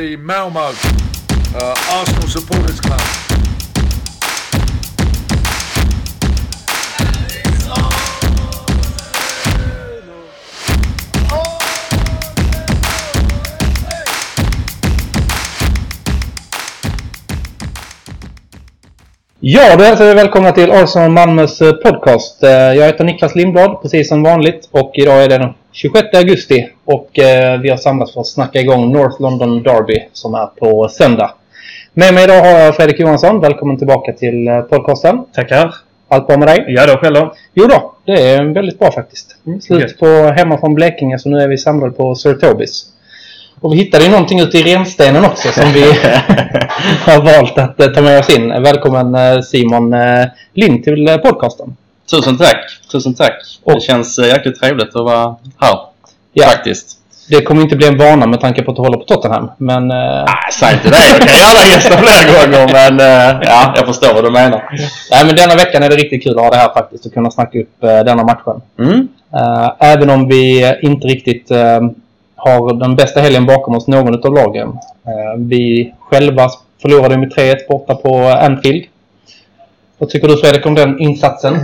the Malmo uh, Arsenal Supporters Club. Ja, då hälsar vi välkomna till Arsenal Malmös eh, podcast. Eh, jag heter Niklas Lindblad, precis som vanligt. Och idag är det den 26 augusti. Och eh, vi har samlats för att snacka igång North London Derby som är på söndag. Med mig idag har jag Fredrik Johansson. Välkommen tillbaka till eh, podcasten. Tackar. Allt bra med dig? Ja då, själv då? Jo då, det är väldigt bra faktiskt. Slut gött. på hemma från Blekinge så nu är vi samlade på Sir Tobis. Och vi hittade ju någonting ute i Renstenen också som vi har valt att eh, ta med oss in. Välkommen Simon Lind till podcasten. Tusen tack! Tusen tack! Och- Det känns eh, jäkligt trevligt att vara här. Ja. Faktiskt. Det kommer inte bli en vana med tanke på att du håller på Tottenham. Men eh, Nej, säg inte det. Jag kan gärna gästa fler gånger men eh, ja, jag förstår vad du menar. nej, men denna veckan är det riktigt kul att ha det här faktiskt och kunna snacka upp denna matchen. Mm. Även om vi inte riktigt har den bästa helgen bakom oss någon av lagen. Vi själva förlorade med 3-1 borta på Anfield. Vad tycker du Fredrik om den insatsen?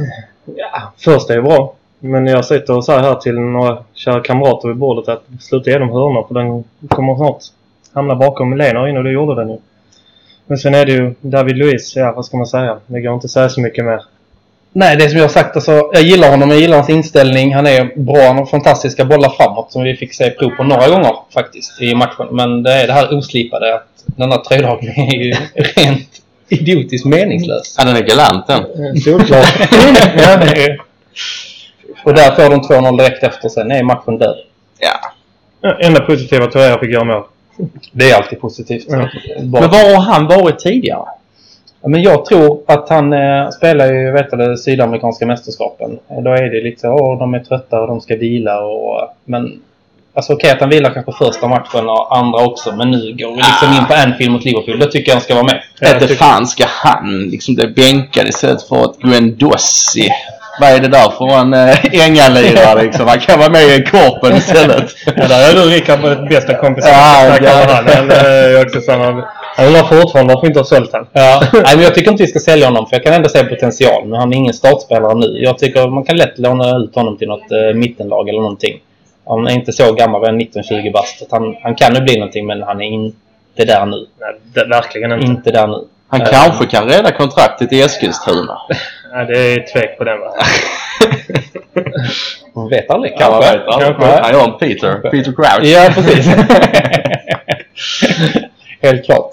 Ja, först är det bra. Men jag sitter och säger här till några kära kamrater vid bordet att sluta ge dem hörnor för den kommer snart hamna bakom Lena in och det gjorde den ju. Men sen är det ju David Luiz, ja vad ska man säga? Det går inte att säga så mycket mer. Nej, det som jag har sagt. Alltså, jag gillar honom, jag gillar hans inställning. Han är bra, han har fantastiska bollar framåt som vi fick se prov på några gånger faktiskt i matchen. Men det är det här oslipade att den här tröjdragningen är ju rent idiotiskt meningslös. Ja, den är galant den. Solklart. ja, det är, Och där får de 2-0 direkt efter, sen är matchen död. Ja. ja, enda positiva tror jag fick göra mål. Det är alltid positivt. Ja. Bara- Men var har han varit tidigare? Ja, Men jag tror att han eh, spelar ju vet du, sydamerikanska mästerskapen. Och Då är det lite så åh de är trötta och de ska vila och... Men... Alltså okej att han vilar kanske första matchen och andra också. Men nu går vi liksom in på Anfield mot Liverpool. Då tycker jag han ska vara med. Inte tycker- fan ska han liksom bli bänkad istället för att Guendossi. Vad är det där för en äh, ängalirare liksom? Han kan vara med i korpen istället. Ja, där är du Rickard bästa kompisen. Ja, ja. han. Eh, jag är också sån Han undrar fortfarande varför vi inte har sålt han. Ja. Nej, men jag tycker inte vi ska sälja honom för jag kan ändå se potential. Men han är ingen startspelare nu. Jag tycker man kan lätt låna ut honom till något eh, mittenlag eller någonting. Han är inte så gammal, han är 19-20 bast. Han, han kan ju bli någonting men han är inte där nu. Nej, det, verkligen inte. Inte där nu. Han Eh, kanske kan rädda kontraktet i Eskilstuna. Nej, det är tvek på den va. Man vet aldrig. Ja, man Kanske. vet aldrig. Kanske. Han gör en Peter. Peter Crouch. Ja, precis. Helt klart.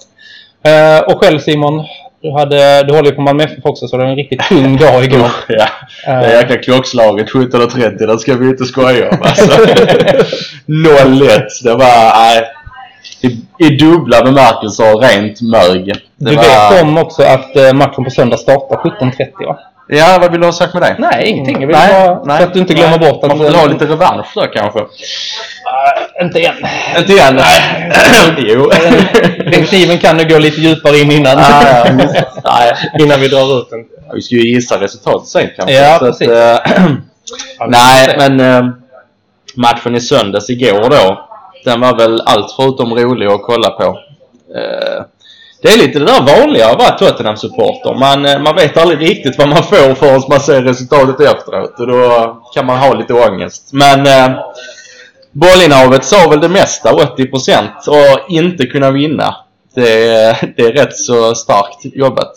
Eh, och själv Simon, du, hade, du håller ju på Malmö FF också så det var en riktigt tung dag igår. Ja, det jäkla klockslaget 17.30, det ska vi inte skoja om alltså. 0-1. Det var, nej. I, I dubbla bemärkelser rent mög. Det Du var, vet om också att eh, matchen på söndag startar 17.30 va? Ja, vad vill du ha sagt med det? Nej, ingenting. Jag vill Nej, bara, nej, så att du inte glömmer nej. bort att... Man får väl ha lite revansch då kanske. Eh, inte än. Inte igen, nej. jo. Den kniven kan nu gå lite djupare in innan. Ja, ja, det. nej. Innan vi drar ut den. Vi ska ju gissa resultatet sen kanske. Ja, Så att, precis. eh, Ja, vi Nej, men eh, matchen i söndags igår då. Den var väl allt förutom rolig att kolla på. Det är lite det där vanliga att vara Tottenham-supporter. Man, eh, man vet aldrig riktigt vad man får förrän man ser resultatet efteråt. Och då kan man ha lite ångest. Men eh, bollinnehavet sa väl det mesta, 80%. Och inte kunna vinna. Det, det är rätt så starkt jobbat.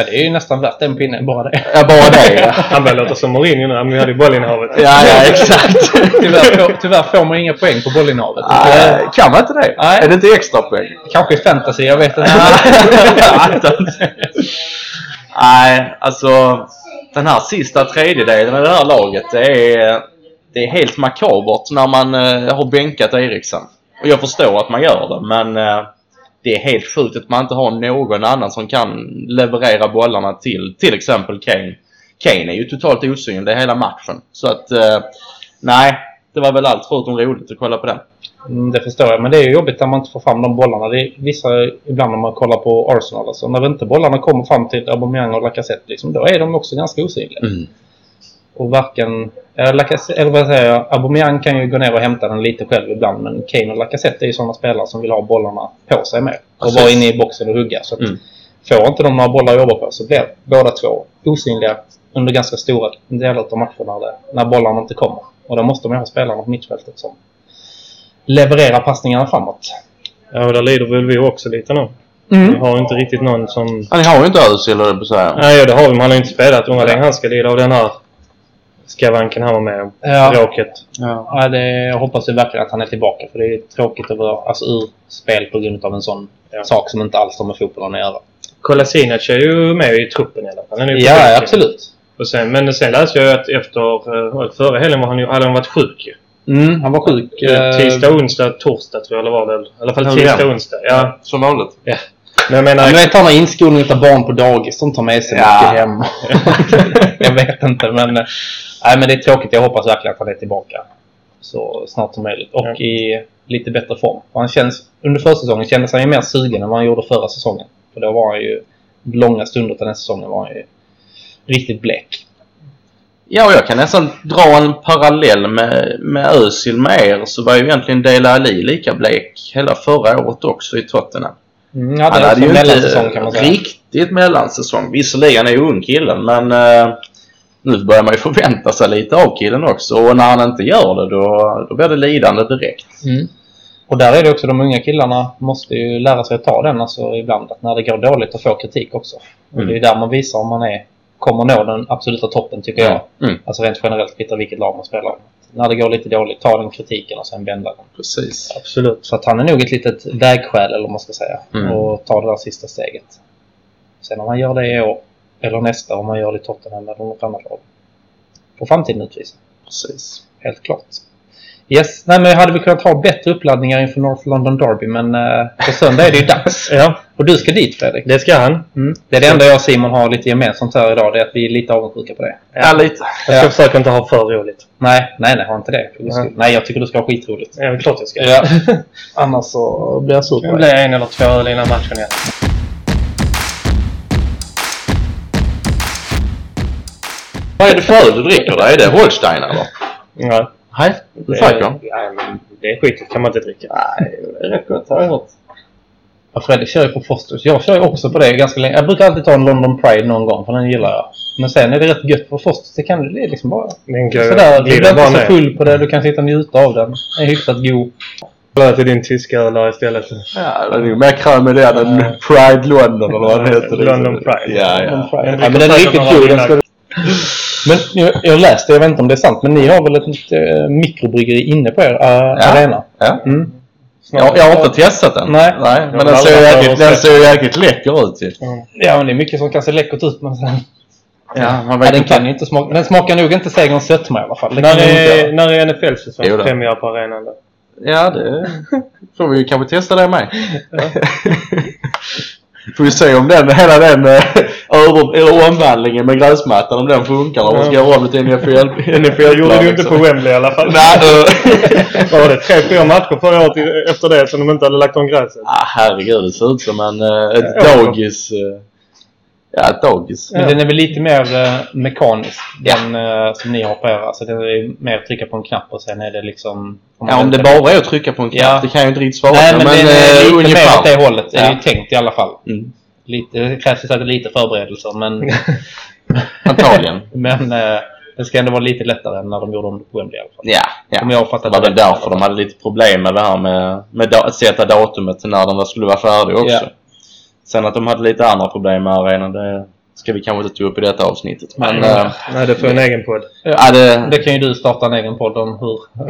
Ja, det är ju nästan värt en pinne, bara det. Ja, bara det. ja. Han börjar låta som Mourinho nu, men vi hade ju bollinnehavet. Ja, ja, exakt. Tyvärr, får, tyvärr får man inga poäng på bollinnehavet. Nej, kan man inte det? Nej. Är det inte extra poäng? Kanske i fantasy, jag vet inte. Nej, alltså den här sista tredjedelen i det här laget, det är, det är helt makabert när man eh, har bänkat Eriksson. Och jag förstår att man gör det, men eh, det är helt sjukt att man inte har någon annan som kan leverera bollarna till till exempel Kane. Kane är ju totalt osynlig hela matchen. Så att, eh, nej, det var väl allt förutom roligt att kolla på den. Mm, det förstår jag, men det är ju jobbigt när man inte får fram de bollarna. Det är vissa ibland när man kollar på Arsenal. Alltså, när inte bollarna kommer fram till Aubameyang och Lacazette, liksom, då är de också ganska osynliga. Mm. Och varken... Eller, Lacazette, eller vad säger jag? Aubameyang kan ju gå ner och hämta den lite själv ibland. Men Kane och Lacazette är ju sådana spelare som vill ha bollarna på sig mer. Och Precis. vara inne i boxen och hugga. Så att Mm. Får inte de några bollar att jobba på så blir båda två osynliga under ganska stora delar av matcherna när, det- när bollarna inte kommer. Och då måste man ju ha spelarna på mittfältet som levererar passningarna framåt. Ja, och där lider väl vi också lite nu. Mm. Vi har inte riktigt någon som... Ja, ni har ju inte Özil eller på säga. Nej, ja, det har vi. Man har ju inte spelat. Undrar länge han ska lida av den här skavanken han var med om. Ja. Bråket. Ja. Ja, det, jag hoppas ju verkligen att han är tillbaka. För det är tråkigt att vara alltså, ur spel på grund av en sån Ja. sak som inte alls har med fotbollen att göra. Kolasinac är ju med i truppen i alla fall. Han är Ja, bänken. absolut. Och sen, men sen läste jag att efter... eh, Förra helgen var han ju, hade han varit sjuk ju. Mm, han var sjuk. eh, Tisdag, onsdag, torsdag tror jag eller var det. I alla fall Ja, tisdag, ja. onsdag. Ja. Som vanligt. Men jag menar... Men du vet han har inskolning av barn på dagis som tar med sig Ja. mycket hem. jag vet inte men... Nej men det är tråkigt. Jag hoppas verkligen att han är tillbaka. Så snart som möjligt. Och Ja. i lite bättre form. Han känns, under försäsongen kändes han ju mer sugen än vad han gjorde förra säsongen. För då var han ju... Långa stunder till den säsongen var han ju riktigt blek. Ja, och jag kan nästan dra en parallell med, med Özil med er. Så var ju egentligen Dele Alli lika blek hela förra året också i Tottenham. Mm, ja, Han hade ju ju mellansäsong kan man inte säga. riktigt mellansäsong. Visserligen är ju ung killen men eh, nu börjar man ju förvänta sig lite av killen också. Och när han inte gör det då, då blir det lidande direkt. Mm. Och där är det också, de unga killarna måste ju lära sig att ta den alltså ibland. Att när det går dåligt att få kritik också. Och Mm. det är där man visar om man är, kommer nå den absoluta toppen tycker jag. Mm. Alltså rent generellt, kvittar vilket lag man spelar. När det går lite dåligt, ta den kritiken och sen vända den. Precis. Absolut. Så att han är nog ett litet vägskäl, eller vad man ska säga. Mm. Och ta det där sista steget. Sen om han gör det i år, eller nästa, om han gör det i Tottenham eller något annat lag. Får framtiden utvisa. Precis. Helt klart. Yes, nej men hade vi kunnat ha bättre uppladdningar inför North London Derby men eh, på söndag är det ju dags. Ja, Och du ska dit Fredrik. det ska han. Mm. Det är det enda jag och Simon har lite gemensamt här idag, det är att vi är lite avundsjuka på det. Ja, lite. Jag ska Ja. försöka inte ha för roligt. Nej, nej, nej, har inte det. Ska- Nej. Jag tycker du ska ha skitroligt. Ja, det är klart jag ska. Ja. Annars så blir jag sur Det på blir dig. en eller två öl innan matchen igen. Vad är det för öl du dricker då? Är det Holstein eller? Ja. Nej, du säker? Nej, men det är skit. kan man inte dricka. Nej, det är rätt gott har jag hört. Ja, Fredrik kör ju på Fosters. Jag kör ju också på det ganska länge. Jag brukar alltid ta en London Pride någon gång, för den gillar jag. Men sen är det rätt gött på Fosters. Det kan det är liksom bara Den sådär. Du blir inte så full på det. Du kan sitta och njuta av den. Den är hyfsat god. Kolla till din tyska öl istället. Ja, det är ju mer kräm i det än Pride London eller vad den heter. London Pride. Ja, London ja. Pride. Den Ja, men den är riktigt god. Den. Men jag, jag läste, jag vet inte om det är sant, men ni har väl ett äh, mikrobryggeri inne på er äh, arena? ja. Mm. Jag, jag har inte testat den. Nej. Nej men den ser, jäkligt, den ser ju jäkligt läcker ut ju. Ja, men det är mycket som kan se läckert ut. Men sen... Ja, man Ja, vet den inte. kan ju inte smaka. Den smakar nog inte segerns sötma i alla fall. När den inte är, när är NFL-säsong? Jo då. Premiär på arenan då? Ja, det får vi ju kanske testa det med. får vi se om den, hela den eh, över, eller omvandlingen med gräsmattan, om den funkar. Om man ska göra om det till NFL. NFL gjorde du inte på Wembley i alla fall. Nej, eh, Vad var det? Tre, fyra matcher förra året efter det som de inte hade lagt om gräset. ah, herregud, det ser ut som en, eh, ett Ja. dagis. eh, Ja, ett dagis. Men den är väl lite mer eh, mekanisk, den eh, som ni har på er. Alltså det är mer att trycka på en knapp och sen är det liksom... Ja, om det bara är att trycka på en knapp, Ja. det kan jag inte riktigt svara Nej, på, men, men, det är eh, lite mer ungefär. åt det hållet. Det är Ja. ju tänkt i alla fall. Mm. Lite, ju säkert lite förberedelser men, Antagligen. men eh, det ska ändå vara lite lättare än när de gjorde om det på Wembley i alla fall. Ja, ja. Om jag Det var väl därför de hade lite problem med det här med, med att sätta datumet när var- skulle vara färdig också. Ja. Sen att de hade lite andra problem med arenan, det ska vi kanske inte ta upp i detta avsnittet. Men Nej. äh, Nej, det får en egen podd. ja, det, Det kan ju du starta en egen podd om hur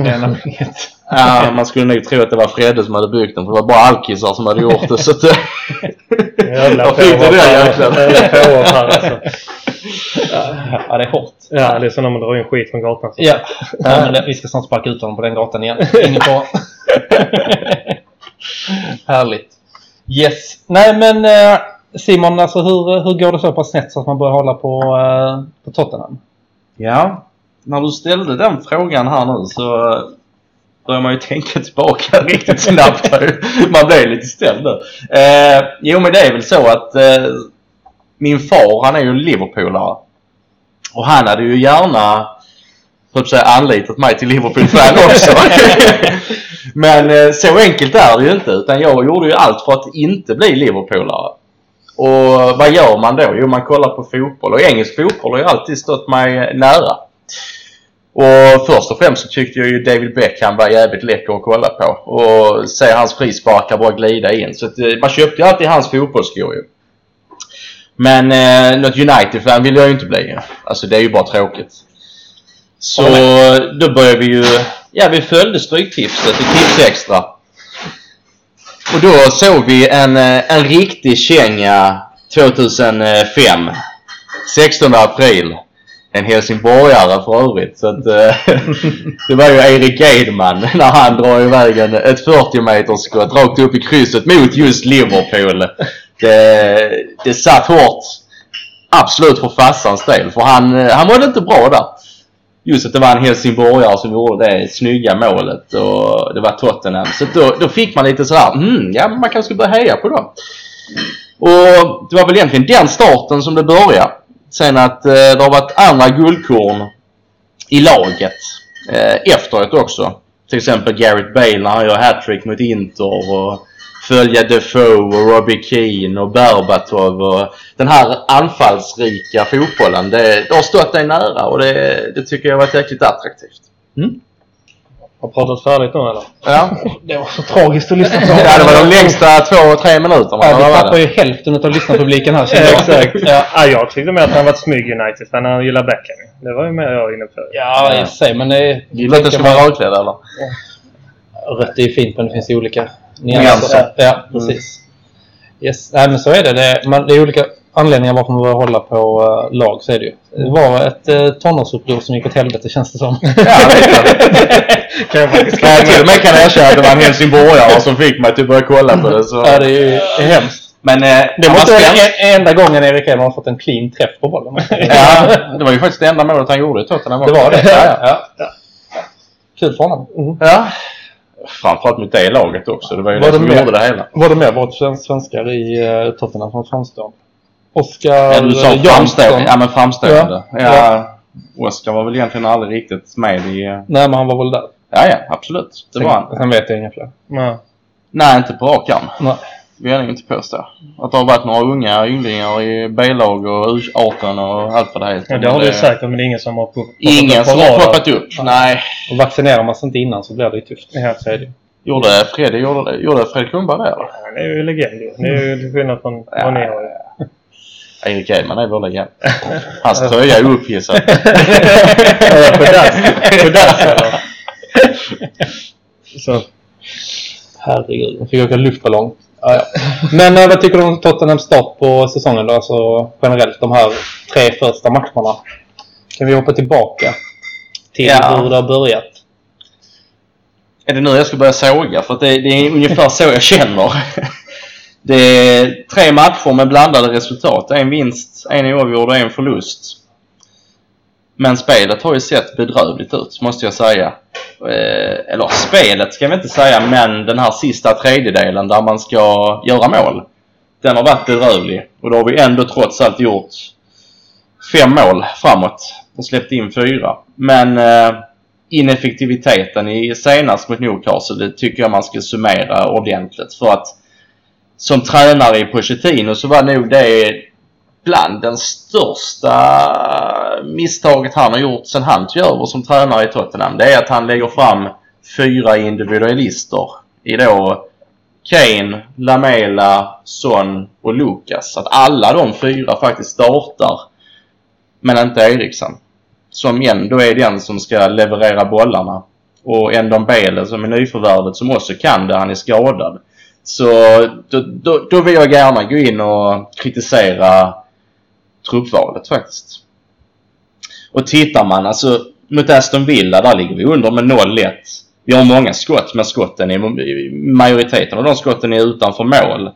bygget. ja, man skulle nog tro att det var Fredde som hade byggt den, för det var bara alkisar som hade gjort det. så att, Jävla Jag fick det påhopp där jäklar. Här alltså. Ja, det är hårt. Ja, det är som när man drar in skit från gatan. Ja, ja men det, vi ska snart sparka ut honom på den gatan igen. Ingen fara. Härligt. Yes. Nej men eh, Simon, alltså hur, hur går det så pass snett så att man börjar hålla på, eh, på Tottenham? ja, när du ställde den frågan här nu så börjar man ju tänka tillbaka riktigt snabbt. man blir lite ställd nu. Eh, jo men det är väl så att eh, min far han är ju Liverpoolare. Och han hade ju gärna på att säga anlitat mig till Liverpool-fan också. Men eh, så enkelt är det ju inte. Utan jag gjorde ju allt för att inte bli Liverpoolare. Och vad gör man då? Jo, man kollar på fotboll. Och engelsk fotboll har ju alltid stått mig nära. Och först och främst så tyckte jag ju David Beckham var jävligt läcker att kolla på. Och se hans frisparkar bara glida in. Så eh, man köpte ju alltid hans fotbollsskor ju. Men eh, något United-fan vill jag ju inte bli. Alltså det är ju bara tråkigt. Så då började vi ju... Ja, vi följde Stryktipset i Tips Extra. Och då såg vi en, eh, en riktig känga 2005. 16 april. En helsingborgare för övrigt. Så att, eh, det var ju Erik Edman när han drar iväg en, ett 40 meters skott rakt upp i krysset mot just Liverpool. Det, det satt hårt. Absolut för farsans del. För han, eh, han mådde inte bra där. Just att det var en helsingborgare som gjorde det snygga målet och det var Tottenham. Så då, då fick man lite sådär, mm, ja man kanske skulle börja heja på dem. Och det var väl egentligen den starten som det började. Sen att eh, det har varit andra guldkorn i laget eh, efteråt också. Till exempel Gareth Bale när han gör hattrick mot Inter och följa Defoe och Robbie Keane och Berbatov och den här anfallsrika fotbollen. Det, det har stått dig nära och det, det tycker jag har varit jäkligt attraktivt. Har pratat färdigt nu eller? Ja, Det var så tragiskt att lyssna på. ja det var de längsta två, tre minuterna. Ja, vi var tappar det? ju hälften av lyssnarpubliken här jag. Exakt. Ja, Ja, jag tyckte mer att han var ett smygg United för han gillar Beckham. Det var ju mer jag inne på. ja i och för sig men det... Gillar inte att ska vara rödklädd eller? Rött är ju fint men det finns ju olika Nyanser. Ja, precis. Yes. Nej men så är det. Det är, man, det är olika anledningar varför man börjar hålla på uh, lag så är det ju. Det var ett uh, tonårsuppror som gick åt helvete känns det som. Ja, lite. Kan jag faktiskt Nej, till och med kan jag erkänna att det var en helsingborgare som fick mig till att börja kolla på det. Så. ja, det är ju det är hemskt. Men eh, Det måste var vara en, enda gången Erik Edman har fått en clean träff på bollen. Ja, det var ju faktiskt det enda målet han gjorde i Tottenham. Det var det? Ja, ja. ja. Kul för honom. ja. Framförallt mot det laget också. Det var ju Var det som mer? gjorde det hela. Var det mer sven- svenskar i uh, Tottenham som framstår? Oskar Ja, du sa Jansson. framstående. Ja, men framstående. Ja. Ja. Oskar var väl egentligen aldrig riktigt med i... eh, Nej, men han var väl där. Ja, ja, absolut. Det var han. Sen, sen vet jag inga fler. Nej. Nej, inte på rak arm. Nej. Vill jag nog inte påstå. Att det har varit några unga ynglingar i B-lag och U18 och allt vad det heter. Ja, det har Men du säkert men det är ingen som har poppat upp Ingen på som har poppat upp. Nej. Och vaccinerar man sig inte innan så blir det ju tufft. Ja. Så är det. Gjorde Freddy, gjorde, det- gjorde Fred Klumberg det eller? Han är ju legend. Det är ju till skillnad från vad ni har. Erik Edman är vår legend. Hans tröja är upphissad. på dass. På dass eller? Så. Herregud, jag fick åka luftballong. Ja. Men eh, vad tycker du om Tottenhams start på säsongen då? Alltså generellt de här tre första matcherna. Kan vi hoppa tillbaka till Ja. hur det har börjat? Är det nu jag ska börja såga? För det, det är ungefär så jag känner. Det är tre matcher med blandade resultat. En vinst, en oavgjord och en förlust. Men spelet har ju sett bedrövligt ut, måste jag säga. Eh, eller spelet ska vi inte säga, men den här sista tredjedelen där man ska göra mål. Den har varit bedrövlig. Och då har vi ändå trots allt gjort fem mål framåt. Och släppt in fyra. Men eh, ineffektiviteten i senast mot Newcastle, det tycker jag man ska summera ordentligt. För att som tränare i Pochettino så var nog det bland den största misstaget han har gjort sen han tog över som tränare i Tottenham. Det är att han lägger fram fyra individualister i då Kane, Lamela, Son och Lucas. Att alla de fyra faktiskt startar. Men inte Eriksen. Som ändå är den som ska leverera bollarna. Och Endon Bele som är nyförvärvet som också kan det. Han är skadad. Så då, då, då vill jag gärna gå in och kritisera truppvalet faktiskt. Och tittar man alltså mot Aston Villa, där ligger vi under med 0-1. Vi har många skott, men skotten är, majoriteten av de skotten är utanför mål.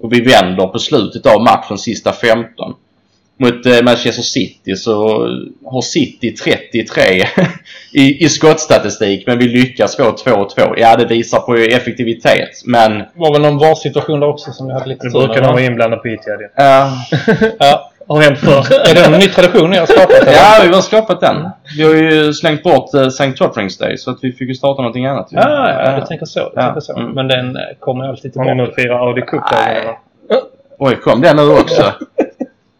Och vi vänder på slutet av matchen, sista 15. Mot eh, Manchester City så har City 33 i, i skottstatistik, men vi lyckas få 2-2. Ja, det visar på effektivitet, men... Det var väl någon VAR-situation där också som vi hade lite Det brukar nog vara inblandat på Etihad. Uh, Ja, har hänt förr. Är det en ny tradition ni har skapat? eller? Ja, vi har skapat den. Vi har ju slängt bort uh, St. Totterings Day så att vi fick ju starta någonting annat. ju. Ja, ja, du tänker så. Du Ja. tänker så. Mm. Men den eh, kommer alltid Har ni tillbaka. nu firat Audi Cup-dagen va? Oj, kom den nu också?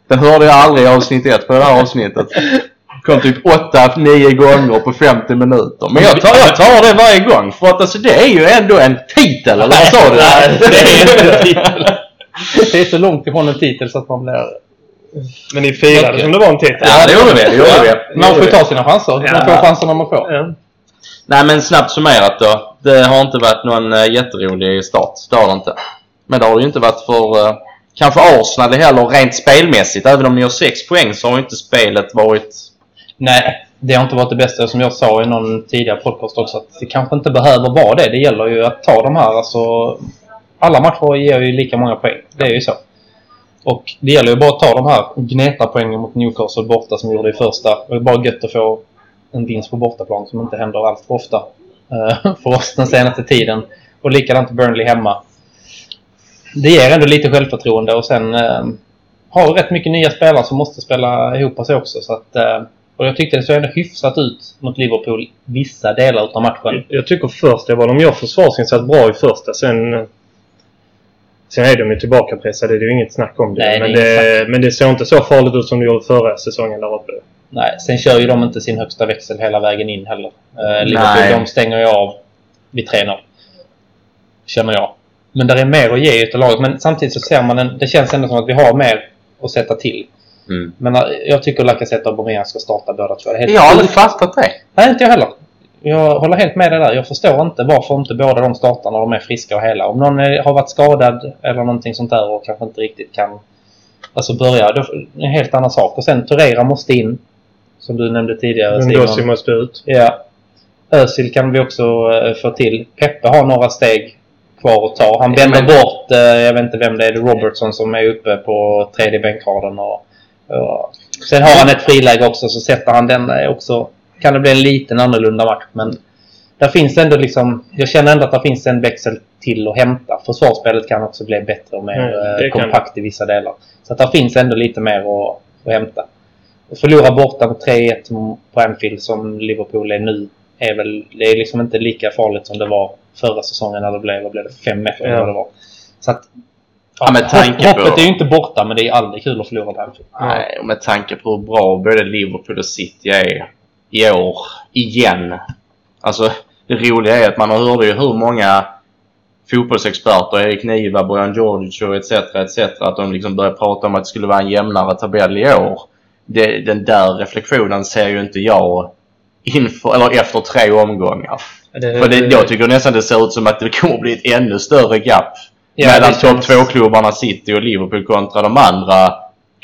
Den hörde jag aldrig i avsnitt ett på det här avsnittet. Kom typ 8-9 gånger på 50 minuter. Men jag tar, jag tar det varje gång för att alltså, det är ju ändå en titel, eller vad sa du? Nej, det är inte en titel. Det är så långt ifrån en titel så att man blir... Men ni firade som det var en titel. Ja, det gjorde vi. Det gjorde vi. Man får ta sina chanser. Man Ja. får chanserna man får. Ja. Nej men snabbt summerat då. Det har inte varit någon uh, jätterolig start. Det har det inte. Men det har ju inte varit för uh, kanske Arsenal heller rent spelmässigt. Även om ni har 6 poäng så har inte spelet varit... Nej, det har inte varit det bästa. Som jag sa i någon tidigare podcast också. Att det kanske inte behöver vara det. Det gäller ju att ta de här. Alltså, alla matcher ger ju lika många poäng. Det är ju så. Och det gäller ju bara att ta de här gnetapoängen mot Newcastle borta som vi gjorde i första. Det är bara gött att få en vinst på bortaplan som inte händer allt för ofta. Eh, för oss den senaste tiden. Och likadant Burnley hemma. Det ger ändå lite självförtroende och sen eh, har vi rätt mycket nya spelare som måste spela ihop sig också. Så att, eh, och jag tyckte det såg ändå hyfsat ut mot Liverpool vissa delar av matchen. Jag tycker först det var de gör försvarsinsats bra i första. Sen, sen är de ju tillbakapressade. Det är ju inget snack om det. Nej, det är men, inget det men det ser inte så farligt ut som det gjorde förra säsongen där uppe. Nej, sen kör ju de inte sin högsta växel hela vägen in heller. Eh, Liverpool, de stänger ju av vid 3-0. Känner jag. Men där är mer att ge utav laget. Men samtidigt så ser man en, det känns ändå som att vi har mer att sätta till. Mm. Men eh, jag tycker Lacazette och Aubameyang ska starta båda två. Det Jag har aldrig fattat det. Nej, inte jag heller. Jag håller helt med dig där. Jag förstår inte varför inte båda de startar när de är friska och hela. Om någon är, har varit skadad eller någonting sånt där och kanske inte riktigt kan alltså börja, då är det en helt annan sak. Och sen Torreira måste in. Som du nämnde tidigare Ndosi måste ut. Ja. Özil kan vi också eh, få till. Peppe har några steg kvar att ta. Han vänder men- bort, eh, jag vet inte vem det är, det Robertson som är uppe på tredje bänkraden. Och, och, sen har han ett friläge också, så sätter han den där också. Kan det bli en liten annorlunda match, men där finns ändå liksom... Jag känner ändå att det finns en växel till att hämta. Försvarsspelet kan också bli bättre och mer Mm, kompakt i vissa delar. Så att där finns ändå lite mer att, att hämta. Att förlora borta med 3-1 på Anfield som Liverpool är nu är väl... Det är liksom inte lika farligt som det var förra säsongen när det blev, vad blev det, 5-1 eller vad det var. Så att... Ja, med tanke på- Hoppet är ju inte borta men det är aldrig kul att förlora på Anfield. Nej, och med tanke på hur bra både Liverpool och City är i år, igen. Alltså, det roliga är att man hörde ju hur många fotbollsexperter, Erik Niva, Bojan Djordjic och etc. etc. att de liksom började prata om att det skulle vara en jämnare tabell i år. Det, den där reflektionen ser ju inte jag inför, eller efter tre omgångar. Det, För det, jag tycker nästan det ser ut som att det kommer bli ett ännu större gap Ja, mellan topp känns- två-klubbarna City och Liverpool kontra de andra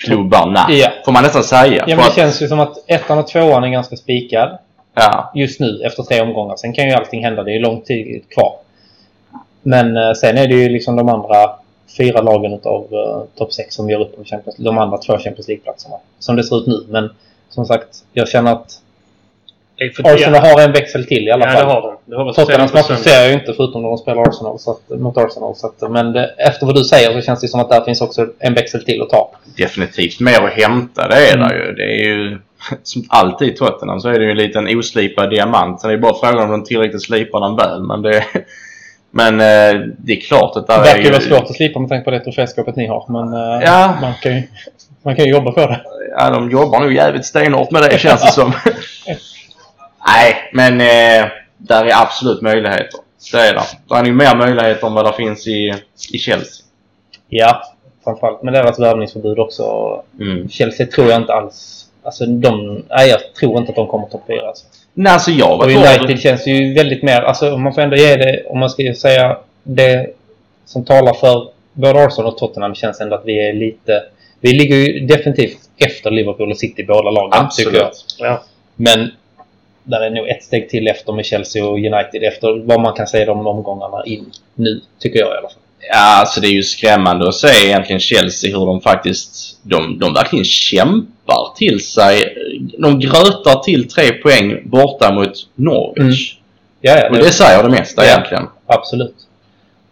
klubbarna. Ja. Får man nästan säga. Ja, men det att- känns ju som att ettan och tvåan är ganska spikad ja. just nu efter tre omgångar. Sen kan ju allting hända. Det är ju lång tid kvar. Men eh, sen är det ju liksom de andra fyra lagen utav uh, topp 6 som gör upp om Champions, de andra två Champions League-platserna. Som det ser ut nu. Men som sagt, jag känner att det är Arsenal har en växel till i alla ja, fall. det har de. Det har vi Tottenhams matcher ser jag ju inte förutom när de spelar Arsenal, så att, mot Arsenal. Så att, men det, efter vad du säger så känns det som att där finns också en växel till att ta. Definitivt mer att hämta, det är Mm. det ju. Det är ju som alltid i Tottenham så är det ju en liten oslipad diamant. Sen är det bara frågan om de tillräckligt slipar den väl. Men det, men eh, det är klart att Det där är verkar ju ju... vara svårt att slipa med tanke på det troféskapet ni har. Men eh, Ja. man, kan ju, man kan ju jobba för det. Ja, de jobbar nog jävligt stenhårt med det känns det som. Nej, men eh, där är absolut möjligheter. Det är det. Det är nog mer möjligheter än vad det finns i, i Chelsea. Ja, framförallt med deras värvningsförbud också. Mm. Chelsea tror jag inte alls... Alltså de... Nej, jag tror inte att de kommer topp fyra. Alltså. Nej, alltså jag var Och United känns ju väldigt mer... Alltså om man får ändå ge det... Om man ska säga det som talar för både Arsenal och Tottenham känns ändå att vi är lite... Vi ligger ju definitivt efter Liverpool och City båda lagen, tycker jag. Absolut. Ja. Men där är nog ett steg till efter med Chelsea och United efter vad man kan säga de omgångarna in nu, tycker jag i alla fall. Ja, alltså det är ju skrämmande att se egentligen Chelsea hur de faktiskt... De, de verkligen kämpar till sig. De grötar till tre poäng borta mot Norwich. Ja, ja, Och det säger det mesta Ja. egentligen. Absolut.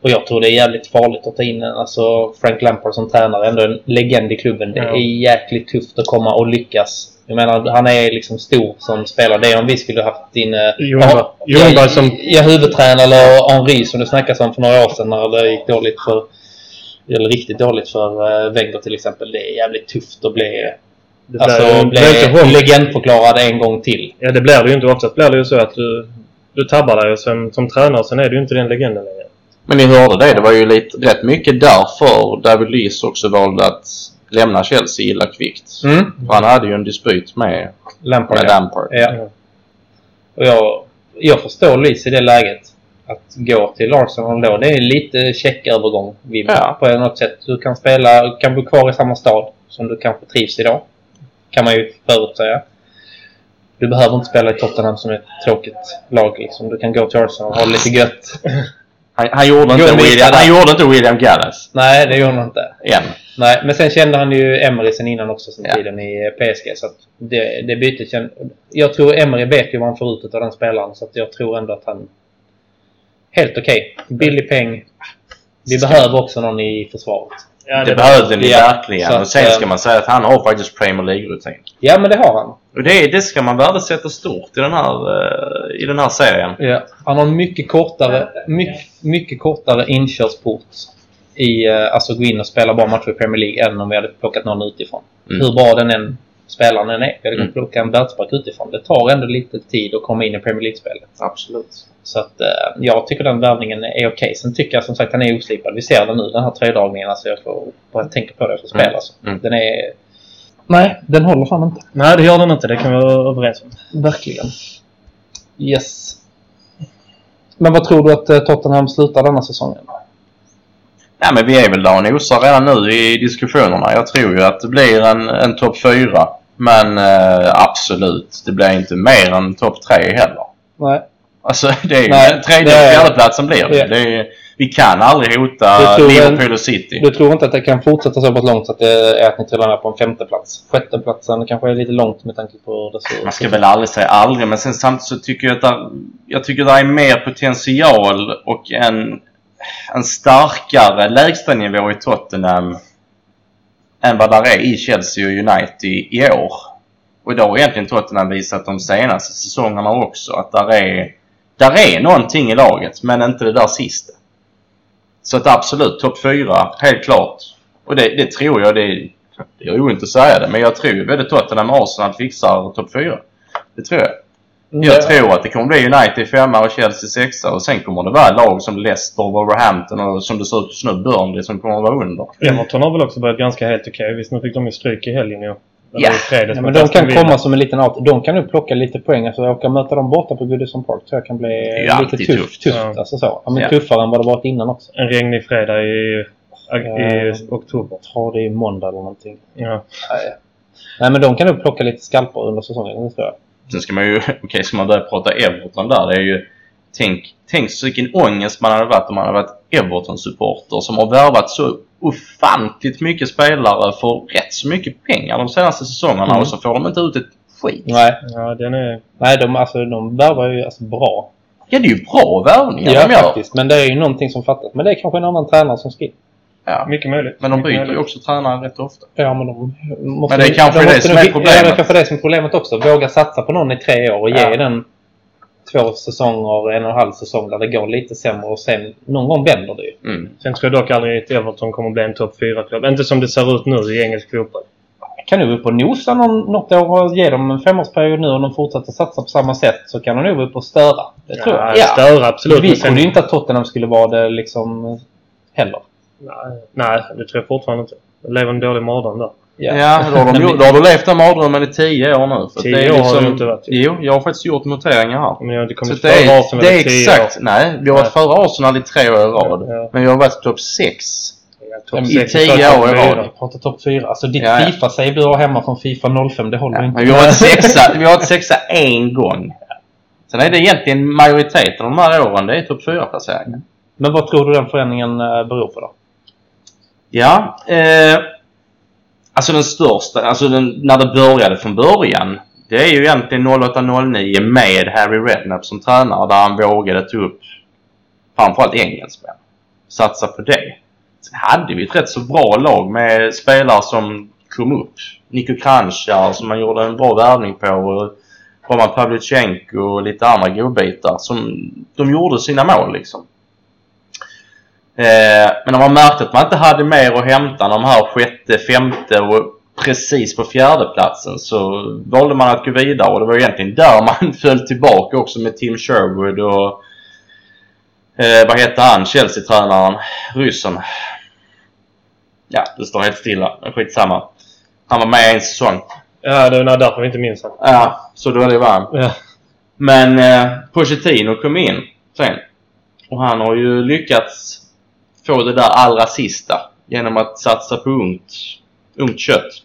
Och jag tror det är jävligt farligt att ta in alltså Frank Lampard som tränare, ändå en legend i klubben. Det Ja. är jäkligt tufft att komma och lyckas. Jag menar, han är liksom stor som spelare. Det är om vi skulle haft in... eh, Ljungberg- ja, Ljungberg som- Ja, huvudtränare eller Henri som det snackas om för några år sedan när det gick dåligt för... Eller riktigt dåligt för uh, Wenger till exempel. Det är jävligt tufft att bli... Det Alltså, bli legendförklarad en gång till. Ja, det blir det ju inte. Oftast blir det ju så att du, du tabbar dig sen, som tränare sen är du ju inte den legenden längre. Men ni hörde det. Det var ju lite, rätt mycket därför David Luiz också valde att lämna Chelsea illa kvickt. Mm. För han hade ju en dispyt med, Lampard, med. Lampard. Ja. Och jag, jag förstår Lys i det läget. Att gå till Arsenal då. Det är lite checkövergång Ja. på något sätt. Du kan spela, kan bo kvar i samma stad som du kanske trivs idag. Kan man ju förutsäga. Du behöver inte spela i Tottenham som är ett tråkigt lag. Liksom. Du kan gå till Arsenal och ha lite gött. Han, han, gjorde inte William, han gjorde inte William Gallas. Nej, det gjorde han inte. Än. Nej, men sen kände han ju Emery sen innan också, sen Ja. tiden i PSG. Så att det, det bytet kände... Jag tror Emery vet ju vad han får ut av den spelaren, så att jag tror ändå att han... Helt okej. Billig peng. Vi behöver också någon i försvaret. Ja, Det behövde ni Ja, verkligen. så att, och sen ska eh, man säga att han har faktiskt Premier League-rutin. Ja, men det har han. Och det, det ska man värdesätta stort i den här, eh, i den här serien. Ja. Han har en mycket kortare, mycket, mycket kortare inkörsport i eh, alltså gå in och spela bra matcher i Premier League än om vi hade plockat någon utifrån. Mm. Hur bra den än spelaren än är. Vi hade kunnat Mm. plocka en världsback utifrån. Det tar ändå lite tid att komma in i Premier League-spelet. Absolut. Så att eh, jag tycker den värvningen är okej. Sen tycker jag som sagt han är oslipad. Vi ser den nu, den här tröjdragningen. Alltså jag får, jag tänker på det jag får spela. Mm. Mm. Den är... Nej, den håller fan inte. Nej, det gör den inte. Det kan vi vara överens om. Verkligen. Yes. Men vad tror du att eh, Tottenham slutar denna säsongen? Nej men vi är väl där och nosar redan nu i diskussionerna. Jag tror ju att det blir en, en topp 4. Men eh, absolut, det blir inte mer än topp 3 heller. Nej. Alltså det är ju tredje det och fjärdeplatsen blir det. Det är, Vi kan aldrig hota Liverpool och City. Du tror inte att det kan fortsätta så pass långt så att det är att ni trillar ner på en femte plats? Sjätte platsen kanske är lite långt med tanke på hur det ser ut. Man ska väl aldrig säga aldrig, men sen samtidigt så tycker jag att där, jag tycker det är mer potential och en, en starkare lägstanivå i Tottenham än vad där är i Chelsea och United i, år. Och då har egentligen Tottenham visat de senaste säsongerna också att där är, där är någonting i laget, men inte det där sista. Så att absolut, topp 4, helt klart. Och det, det tror jag, det, det är roligt att säga det, men jag tror både Tottenham och Arsenal fixar topp 4. Det tror jag. Jag tror att det kommer bli United femma och Chelsea sexa och sen kommer det vara lag som Leicester, Wolverhampton och som det ser ut just nu Burnley som kommer att vara under. Everton har väl också börjat ganska helt okej. Visst, nu fick de ju stryk i helgen ju. Ja. i Ja, men de kan komma som en liten out. De kan nu plocka lite poäng. Alltså åka och möta dem borta på Goodison Park tror jag kan bli lite tufft. tufft. tufft. Ja. Alltså så. Ja, men Ja. tuffare än vad det varit innan också. En regnig fredag i, i oktober. Jag tror det är måndag eller någonting. Ja. Nej. Nej, men de kan nog plocka lite skalpar under säsongen. Det tror jag. Sen ska man ju, okej ska man börja prata Everton där, det är ju Tänk, tänk så vilken ångest man hade varit om man hade varit Everton-supporter som har värvat så ofantligt mycket spelare för rätt så mycket pengar de senaste säsongerna Mm. och så får de inte ut ett skit. Nej, ja, den är... Nej de, alltså, de värvar ju alltså, bra. Ja, det är ju bra värvningar Ja, de gör. faktiskt. Men det är ju någonting som fattas. Men det är kanske en annan tränare som in. Ja. Mycket möjligt. Men de byter ju möjligt. också tränare rätt ofta. Ja, men de måste... Men det är kanske de det som är problemet. Ja, det är kanske det som är problemet också. Våga satsa på någon i tre år och ge Ja. den två säsonger, en och en halv säsong där det går lite sämre och sen någon gång vänder det ju. Mm. Sen tror jag dock aldrig att Everton kommer bli en topp 4-klubb. Inte som det ser ut nu i engelsk fotboll. Kan du upp och nosa någon, något år och ge dem en femårsperiod nu och de fortsätter satsa på samma sätt så kan de nog upp och störa. Det tror ja, jag. Störa, absolut. Vi trodde ju inte att Tottenham skulle vara det liksom heller. Nej, nej, det tror jag fortfarande inte. Jag lever en dålig mardröm där. Ja, då, har de, då har du levt den mardrömmen i tio år nu. För Tio det är år har det inte varit. Jo, jag har faktiskt gjort noteringar här. Men jag har inte kommit det före är, Arsenal det är i tio exakt, år. nej. Vi har varit före Arsenal i tre år i rad. Ja. Men vi har varit topp sex. Ja, topp I sex, tio topp år i rad. Vi pratar topp 4. Alltså ditt Ja, ja. Fifa-save du har hemma från Fifa 05, det håller Ja, inte. men vi har varit sexa, vi har varit sexa en gång. Sen är det egentligen majoriteten av de här åren, det är topp fyra placeringar. Men vad tror du den förändringen eh, beror på då? Ja, eh, alltså den största, alltså den, när det började från början. Det är ju egentligen 08-09 med Harry Redknapp som tränare där han vågade ta upp framförallt engelsmän. satsa på det. Sen hade vi ett rätt så bra lag med spelare som kom upp. Niko Kranjcar, som man gjorde en bra värvning på. och Roman Pavlyuchenko och lite andra godbitar som de gjorde sina mål liksom. Eh, men när man märkte att man inte hade mer att hämta de här sjätte, femte och precis på fjärdeplatsen så valde man att gå vidare och det var egentligen där man föll tillbaka också med Tim Sherwood och eh, vad heter han, Chelsea-tränaren, ryssen. Ja, det står helt stilla. Skitsamma. Han var med en säsong. Ja, det är nog därför vi inte minns honom. Ja, så då är det var han. Ja. Men eh, Pochettino kom in sen. Och han har ju lyckats få det där allra sista genom att satsa på ungt, ungt kött.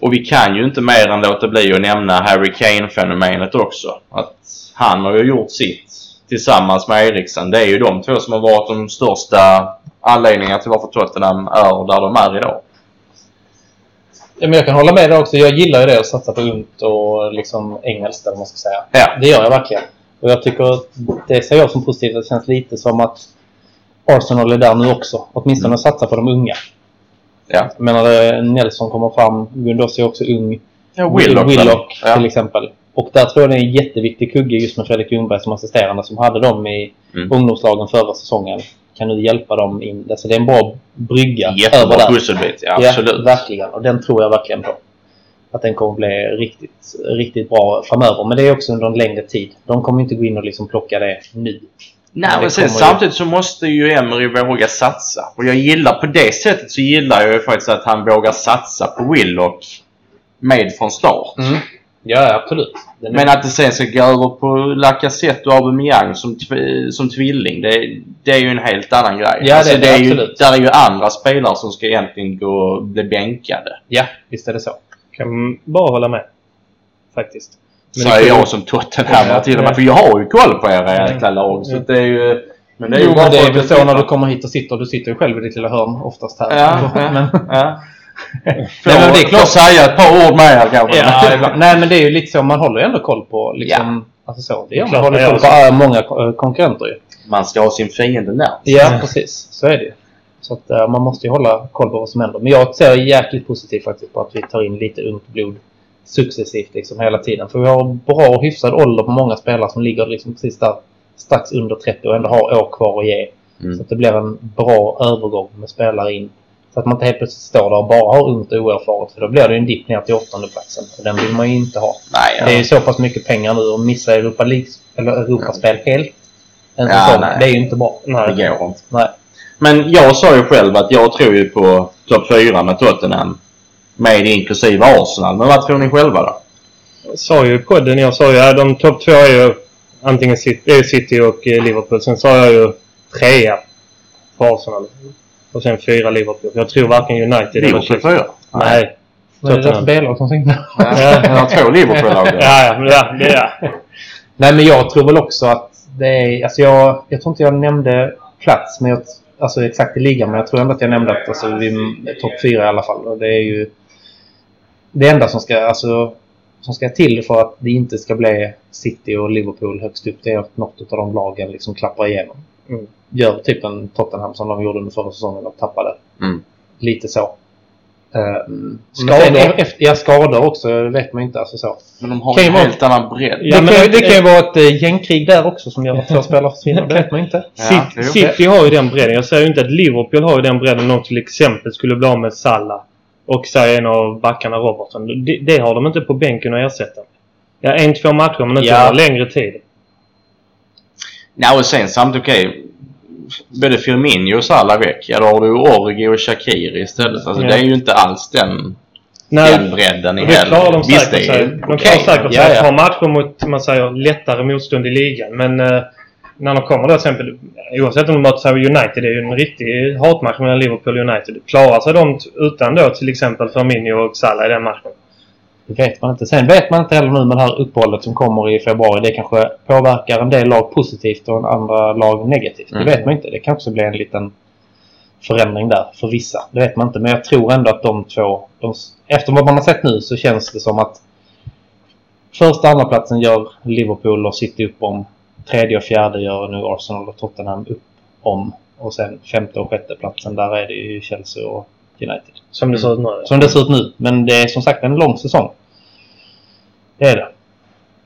Och vi kan ju inte mer än låta bli att nämna Harry Kane-fenomenet också. Att han har ju gjort sitt tillsammans med Eriksen. Det är ju de två som har varit de största anledningarna till varför Tottenham är där de är idag. Ja, men jag kan hålla med dig också. Jag gillar ju det att satsa på ungt och liksom engelskt eller vad man ska säga. Ja. Det gör jag verkligen. Och jag tycker att det ser jag som positivt. Det känns lite som att Arsenal är där nu också. Åtminstone att satsa på de unga. Ja. Jag menar, eh, Nelson kommer fram. Gundosi är också ung. ja Willock, Willock ja. till exempel. Och där tror jag det är en jätteviktig kugge just med Fredrik Ljungberg som assisterande som hade dem i Mm. ungdomslagen förra säsongen. Kan nu hjälpa dem in. Alltså det är en bra brygga över Jättebra där. pusselbit, ja, Ja, absolut. verkligen. Och den tror jag verkligen på. Att den kommer bli riktigt, riktigt bra framöver. Men det är också under en längre tid. De kommer inte gå in och liksom plocka det nu. Nej, det men sen, samtidigt så måste ju Emery våga satsa. Och jag gillar på det sättet så gillar jag ju faktiskt att han vågar satsa på Willock med från start. Ja, absolut. Den är- Men att det sen ska gå över på Lacazette och Aubameyang som, tv- som tvilling, det, det är ju en helt annan grej. Ja, det är det, är ju, absolut. Där är ju andra spelare som ska egentligen gå och bli bänkade. Ja, visst är det så. Kan bara hålla med. Faktiskt. Säger jag som Tottenham Ja, till och ja. med. För jag har ju koll på era Ja. jäkla lag. Så Ja. det är ju... Men det är jo, ju bara men det är väl så när du kommer hit och sitter. Du sitter ju själv i ditt lilla hörn oftast här. Ja, ja, men, ja. Nej, men det är klart. Får säga ett par ord med kanske. ja. Nej, men det är ju lite så. Man håller ju ändå koll på liksom... Alltså så. Det gör man. Klart Man håller koll på äh, många ko- konkurrenter ju. Man ska ha sin fiende närmast. Ja, precis. Så är det ju. Så att eh, man måste ju hålla koll på vad som händer. Men jag ser jäkligt positivt faktiskt på att vi tar in lite ungt blod successivt liksom hela tiden. För vi har bra hyfsad ålder på många spelare som ligger liksom precis där strax under 30 och ändå har år kvar att ge. Mm. Så att det blir en bra övergång med spelare in. Så att man inte helt plötsligt står där och bara har ungt och oerfaret. För då blir det ju en dipp ner till åttonde platsen Och den vill man ju inte ha. Nej, Det är ja. ju så pass mycket pengar nu och missa Europa League, eller Europaspel helt. En Ja, nej. Det är ju inte bra. det Nej. går inte. Nej. Men jag sa ju själv att jag tror ju på topp 4 med Tottenham. Med inklusive Arsenal. Men vad tror ni själva då? Jag sa ju i podden, jag sa ju att de topp två är ju antingen City, eh, City och eh, Liverpool. Sen sa jag ju trea på Arsenal. Och sen fyra Liverpool. Jag tror varken United eller Liverpool Chelsea. 4? Nej. Vad är det för Tottenham. B-lag som? Ja, jag har två Liverpool-lag. Ja, ja, men ja, det är Nej, men jag tror väl också att det är... Alltså jag, jag tror inte jag nämnde plats, men jag, alltså exakt i ligan. Men jag tror ändå att jag nämnde att alltså, vi är topp fyra i alla fall. Och det är ju det enda som ska, alltså, som ska till för att det inte ska bli City och Liverpool högst upp. Det är att något av de lagen liksom klappar igenom. Mm. Gör typ en Tottenham som de gjorde under förra säsongen och tappade. Mm. Lite så. Um, Skador? skador? Efter, ja, skador också vet man ju inte. Alltså så. Men de har Kan en vara- helt annan bredd. Ja, det, kan, ju- det- det kan ju vara ett uh, gängkrig där också som gör att två spelare försvinner. Det vet man inte. Ja. City har ju den bredden. Jag säger ju inte att Liverpool har ju den bredden om de till exempel skulle bli av med Salah och säga en av backarna Robertson. Det, det har de inte på bänken att ersätta. Ja, en, två matcher men inte Ja. längre tid. Nej, och sen samtidigt okej. Både Firmino och Salah väck. Ja, då har du Orgi och Shakiri istället. Alltså Ja. det är ju inte alls den, Nej, den bredden i och det klarar de Visst, säkert är sig. ju De klarar säkert Ja, sig ja. ett par matcher mot, man säger, lättare motstånd i ligan. Men eh, när de kommer då till exempel, oavsett om de möter sig United, det är ju en riktig hatmatch mellan Liverpool och United. Klarar sig de utan då till exempel Firmino och Salah i den matchen? Det vet man inte. Sen vet man inte heller nu med det här uppehållet som kommer i februari. Det kanske påverkar en del lag positivt och andra lag negativt. Mm. Det vet man inte. Det kan också bli en liten förändring där för vissa. Det vet man inte. Men jag tror ändå att de två... De, efter vad man har sett nu så känns det som att första och andra platsen gör Liverpool och City upp om. Tredje och fjärde gör nu Arsenal och Tottenham upp om. Och sen femte och sjätte platsen där är det ju Chelsea och United. Som det ser ut nu. Som det ser ut nu. Men det är som sagt en lång säsong. Det är det.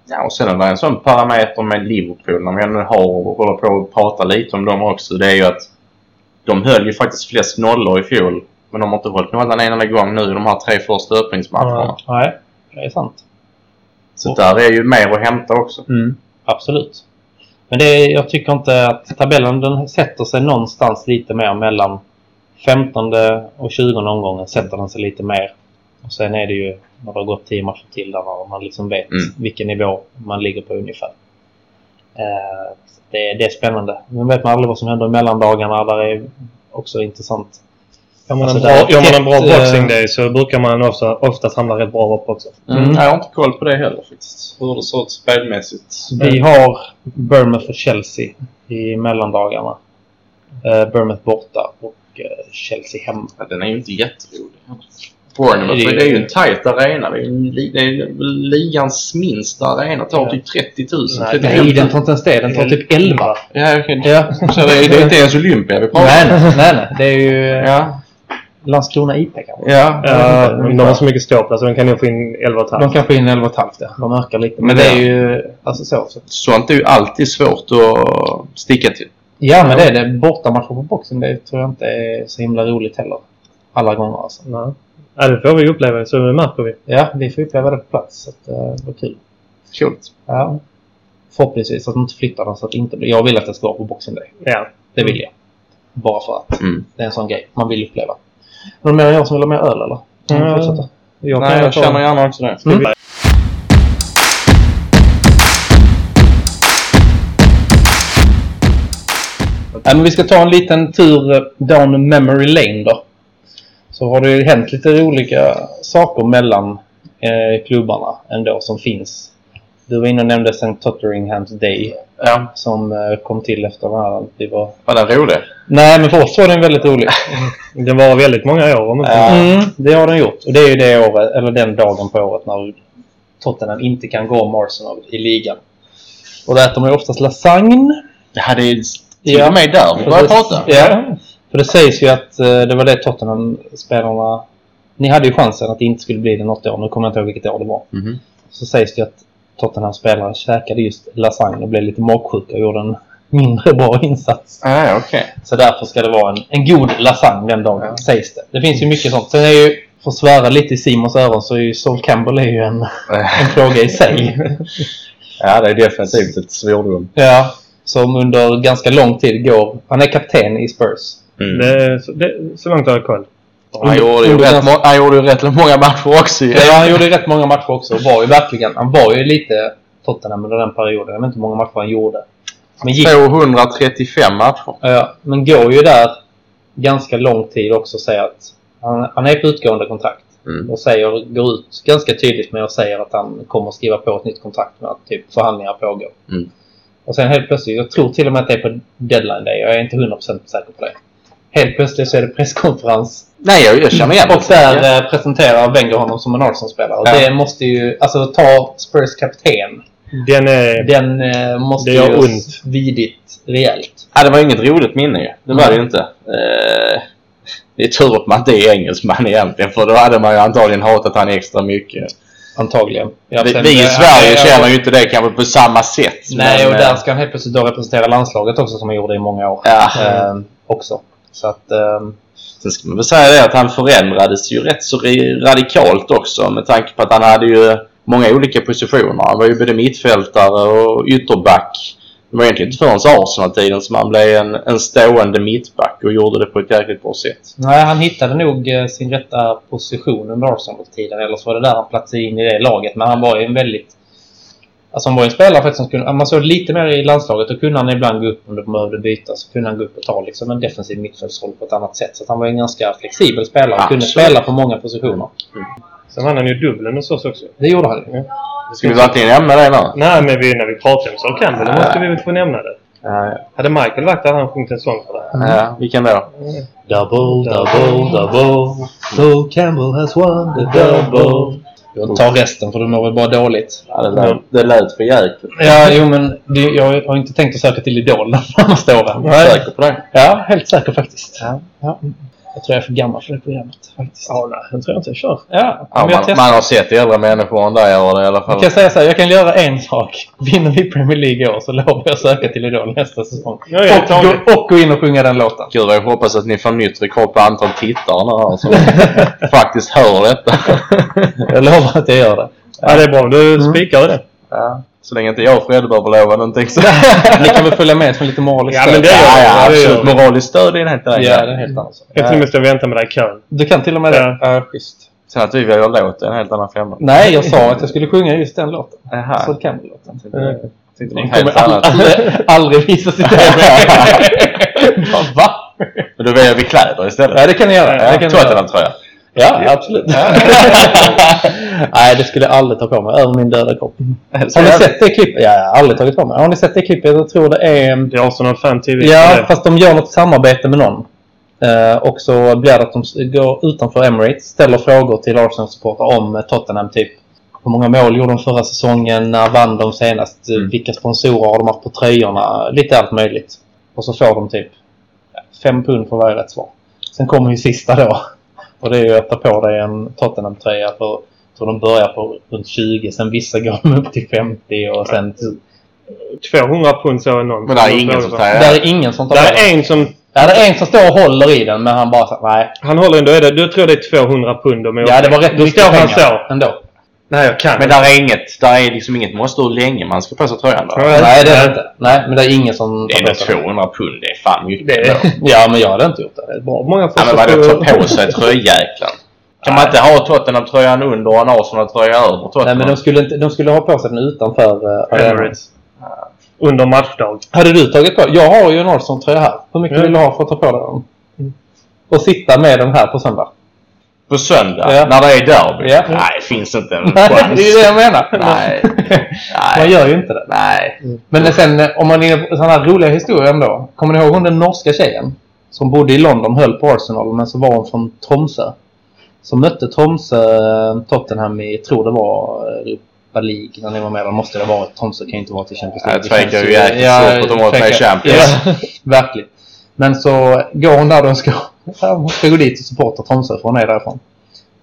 Ja, och sen är det en sån parameter med Liverpool, när vi ändå har och håller på att prata lite om dem också. Det är ju att de höll ju faktiskt flest nollor i fjol. Men de har inte hållit nollan en enda gång nu i de här tre första öppningsmatcherna. Nej, det är sant. Så där är ju mer att hämta också. Mm, absolut. Men det jag tycker inte att tabellen den sätter sig någonstans lite mer mellan 15 och 20 omgången sätter den sig lite mer. Och sen är det ju när det har gått 10 matcher till där man liksom vet Mm. vilken nivå man ligger på ungefär. Eh, det, det är spännande. Men vet man aldrig vad som händer i mellandagarna. Där är också intressant. Gör man, Alltså, bra, gör man en bra eh, boxing day så brukar man ofta, oftast hamna rätt bra upp också. Mm. Jag har inte koll på det heller faktiskt. Hur det ser ut spelmässigt. Vi har Bournemouth och Chelsea i mellandagarna. Eh, Bournemouth borta och eh, Chelsea hemma. Ja, den är ju inte jätterolig. Bournemouth, Det är ju- det är ju en tajt arena. Det är, en, li- det är ligans minsta arena. tar Ja. typ 30 000. Nej, 35 Nej, 000. den tar inte ens det. Den tar typ 11. Ja, okej. Ja. Så det är, det är inte ens Olympia vi pratar Nej, om. nej, nej, nej. Det är ju Ja. Landskrona IP kanske. Ja. Ja, inte, de har så mycket ståplats så de kan nog få in 11 och De kan få in 11,5 ja. De ökar lite. Men, Men det det- är ju... Alltså så. så. Sånt är ju alltid svårt att sticka till. Ja, men det är det. Bortamatcher på boxen, det tror jag inte är så himla roligt heller. Alla gånger alltså. Nej. Ja, det får vi uppleva så det märker vi. Ja, vi får uppleva det på plats. Så att, eh, det var kul. Coolt. Ja. Förhoppningsvis att de inte flyttar den så att det inte blir... Jag vill att det ska vara på boxen day. Ja. Det vill jag. Bara för att Mm. det är en sån grej man vill uppleva. Någon mer än jag som vill ha mer öl eller? Kan Mm. vi fortsätta? Jag Nej, jag känner gärna också det. Vi- Ja, men vi ska ta en liten tur eh, down memory lane då. Så har det ju hänt lite olika saker mellan eh, klubbarna ändå som finns. Du var inne och nämnde St. Totteringham's Day Ja. som eh, kom till efter den här. Vi var... Var den rolig? Nej, men för oss var den väldigt rolig. Det var väldigt många år inte Ja. Mm, det har den gjort. Och det är ju det året, eller den dagen på året när Tottenham inte kan gå om Arsenal i ligan. Och då äter man ju oftast lasagne. Ja, det är till Ja. och med där vi börjar det- prata. Ja. För det sägs ju att eh, det var det Tottenham-spelarna... Ni hade ju chansen att det inte skulle bli det något år. Nu kommer jag inte ihåg vilket år det var. Mhm. Så sägs det ju att Tottenham-spelare käkade just lasagne och blev lite magsjuka och gjorde en mindre bra insats. Ah, okej. Så därför ska det vara en, en god lasagne den dagen, Ja. sägs det. Det finns ju mycket sånt. Sen är ju, för att svära lite i Simons öron, så är ju Sol Campbell är ju en, en fråga i sig. Ja, det är definitivt ett svordom. ja, som under ganska lång tid går... Han är kapten i Spurs. Mm. Det, så, det, så långt har jag koll. Han, gjorde ju rätt, må- han gjorde rätt många matcher också ju. Ja, han gjorde rätt många matcher också. Och var ju verkligen... Han var ju lite Tottenham under den perioden. Jag vet inte hur många matcher han gjorde. Men gick 235 matcher. Ja, men går ju där ganska lång tid också och säger att han, han är på utgående kontrakt. Mm. Och säger, går ut ganska tydligt med att säga att han kommer att skriva på ett nytt kontrakt med att typ förhandlingar pågår. Mm. Och sen helt plötsligt, jag tror till och med att det är på deadline day. Jag är inte 100% säker på det. Helt plötsligt så är det presskonferens. Nej, jag, jag känner igen Och där eh, presenterar Wenger honom som en Arsenal-spelare. Och Ja. det måste ju, alltså ta Spurs kapten. Den är... Den eh, måste Det gör ju ont. vidit rejält. Ja, det var inget roligt minne ju. Det var det ju inte. Eh, det är tur att man inte är engelsman egentligen för då hade man ju antagligen hatat han extra mycket. Antagligen. Ja, vi, sen- vi i ja, Sverige ja, känner ju inte det kanske på samma sätt. Nej, och men, där eh, ska han helt plötsligt då representera landslaget också som han gjorde i många år. Ja. Ehm, också. Så att... Sen ska man väl säga det att han förändrades ju rätt så radikalt också med tanke på att han hade ju många olika positioner. Han var ju både mittfältare och ytterback. Det var egentligen inte förrän Arsenal-tiden som han blev en, en stående mittback och gjorde det på ett jäkligt bra sätt. nej, han hittade nog eh, sin rätta position under Arsenal-tiden. Eller så var det där han platsade in i det laget. Men han var ju en väldigt... Alltså han var ju en spelare faktiskt som kunde... Man såg lite mer i landslaget. Då kunde han ibland gå upp om det behövde bytas. Så kunde han gå upp och ta liksom en defensiv mittfältsroll på ett annat sätt. Så att han var en ganska flexibel spelare. Han kunde Absolut. spela på många positioner. Sen vann han ju dubbeln hos oss också. Det gjorde han ju. Ska vi verkligen nämna det nu? Nej, men vi, när vi pratar om Sol Campbell då måste vi väl få nämna det. Ja, Hade Michael varit där hade han sjungit en sång för det. ja. Vilken då? Double, double, double. So Campbell has won the double. Jag tar resten för du mår väl bara dåligt. Ja, det, lät, det lät för jäkligt. Ja, jo men det, jag har inte tänkt att söka till Idol de närmaste åren. Är du säker på det? Ja, helt säker faktiskt. Ja. Ja. Jag tror jag är för gammal för det programmet faktiskt. Ja, nej, den tror jag inte jag kör. Ja, Ja, men jag man, testar. man har sett äldre människor än dig i alla Jag fall. kan säga så här, jag kan göra en sak. Vinner vi Premier League i år så lovar jag söka till Idol nästa säsong. Ja, jag och, tar det. gå, och gå in och sjunga den låten. Gud vad jag hoppas att ni får nytt rekord på antal tittare nu här som faktiskt hör detta. Jag lovar att jag gör det. Ja, det är bra. Du Mm. spikar det. Ja. Så länge inte jag och Fredde behöver lova någonting så... Ni kan väl följa med som lite moraliskt Ja, men det stöd? gör Ja, ja, absolut. Moraliskt stöd är det inte det. Ja, det är helt annat. Jag till och med ska vänta med dig i kön. Du kan till och med det? Ja. Schysst. Sen att vi väljer låt är en helt annan femma. Nej, jag sa att jag skulle sjunga just den låten. Jaha. Så kan vi låten. Tänkte Den helt annat. aldrig, aldrig visas i TV. Va? Men då väljer vi kläder istället. Ja, det kan ni göra. Ja, det kan ni göra. Tottenham-tröja. Ja, absolut. Nej, det skulle jag aldrig ta på mig. Över min döda kropp. Har ni sett det klippet? Ja, jag har aldrig tagit på mig. Har ni sett det klippet? Jag tror det är... Det är Arsenal Fan TV. Ja, fast de gör något samarbete med någon. Eh, och så blir det att de går utanför Emirates, ställer frågor till Arsenal-supportrar om eh, Tottenham. Typ hur många mål gjorde de förra säsongen? När vann de senast? Eh, Mm. Vilka sponsorer har de haft på tröjorna? Lite allt möjligt. Och så får de typ fem pund för varje rätt svar. Sen kommer ju sista då. Och det är ju att ta på dig en Tottenham-tröja för tror de börjar på runt 20, sen vissa går de upp till 50 och sen... 200 pund så är någon. Men det är ingen som säger Där är ingen som tar Det är en som... Ja, det är en som står och håller i den men han bara så, nej. Han håller ändå i det. Du tror det är 200 pund. om Ja, det var rätt Då mycket står han pengar så. ändå. Nej, jag kan Men där är inget, där är liksom inget måste hur länge man ska på sig tröjan då. Ja, Nej, det är det inte. Nej, men det är ingen som Det är tar nog på sig den. 200 pund, det är fan mycket. Det är-. Ja, men jag hade inte gjort det. Det är bra. Många får Ja, men så vadå på- ta på sig tröjjäklan? Kan man inte ha Tottenham-tröjan under och en Arsenal-tröja över Nej, Tottenham? men de skulle, inte, de skulle ha på sig den utanför uh. Emirates. Under matchdag. Hade du tagit på Jag har ju en Arsenal-tröja här. Hur mycket Mm. vill du ha för att ta på dig den? Och sitta med den här på söndag? På söndag, Ja. när det är derby? Ja. Nej, finns inte en Nej, chans. det är det jag menar. Nej. Man Nej. gör ju inte det. Nej. Men sen eh, om man är på sådana här roliga historier ändå. Kommer ni ihåg hon den norska tjejen? Som bodde i London, höll på Arsenal, men så var hon från Tromsö. Som mötte Tromsö eh, Tottenham i, tror det var eh, Europa League när ni var med. Då måste det vara Tromsö kan ju inte vara till Champions League. Jag tvekar ju jäkligt ja, svårt att de varit med i. Champions. Ja, verkligen. Men så går hon där och ska, hon ska gå dit och supporta Tromsö för hon är därifrån.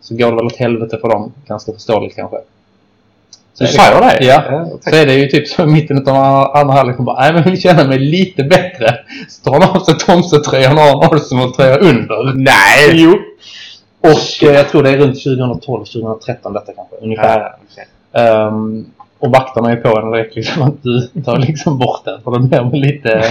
Så går det väl åt helvete för dem. Ganska förståeligt kanske. Så Du det- säger det? Ja. Så är det ju typ så i mitten av andra halvlek. Bara, nej men vill känna mig lite bättre. Så tar hon av sig Tromsö-tröjan och har en Arsenal-tröja under. Nej! Jo. Och eh, jag tror det är runt 2012, 2013 detta kanske. Ungefär. Ehm, och vakterna är på henne direkt liksom att du tar liksom bort den. För de blir lite...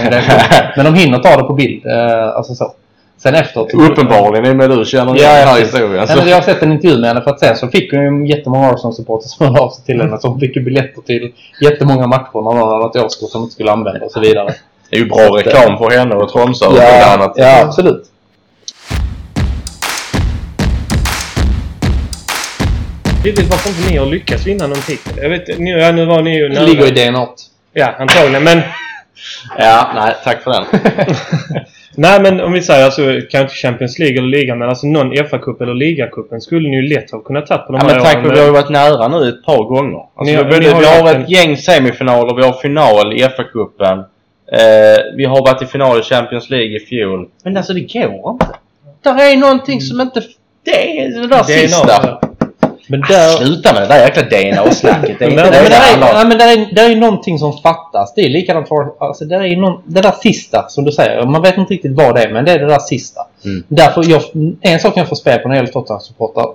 Men de hinner ta det på bild. eh, alltså så. Sen efteråt... Uppenbarligen i och med du känner Ja, den ja, här historien. Men jag har sett en intervju med henne för att sen så fick hon ju jättemånga Arsenal-supportrar som hörde av sig till henne. Så hon fick ju biljetter till jättemånga matcher när någon hade något årskort som inte skulle använda och så vidare. Det är ju bra reklam för henne och Tromsö och Ja, annat. ja, absolut. Riktigt varför inte ni har lyckats vinna någon titel. Jag vet nu, ja, nu var ni ju Det ligger i DNA. Ja, antagligen. Men, Ja, nej, tack för den. nej, men om vi säger alltså, kanske inte Champions League eller ligan, men alltså någon FA-cup eller ligacupen skulle ni ju lätt ha kunnat ta på de Ja, här men tack åren. för vi har ju varit nära nu ett par gånger. Alltså, Ni vi, både, ni har vi har ett en- gäng semifinaler, vi har final i FA-cupen. Eh, vi har varit i final i Champions League i fjol. Men alltså det går inte. Där är någonting som inte... Det är det där DNA. sista. Men där... Sluta med det där jäkla DNA-snacket. Det är inte Men- det men det där är, nej, men där är, där är någonting som fattas. Det är likadant för... Alltså, där är någon, det där sista som du säger. Man vet inte riktigt vad det är, men det är det där sista. Mm. Därför jag, en sak jag får spela på när det gäller Tottenham-supportrar.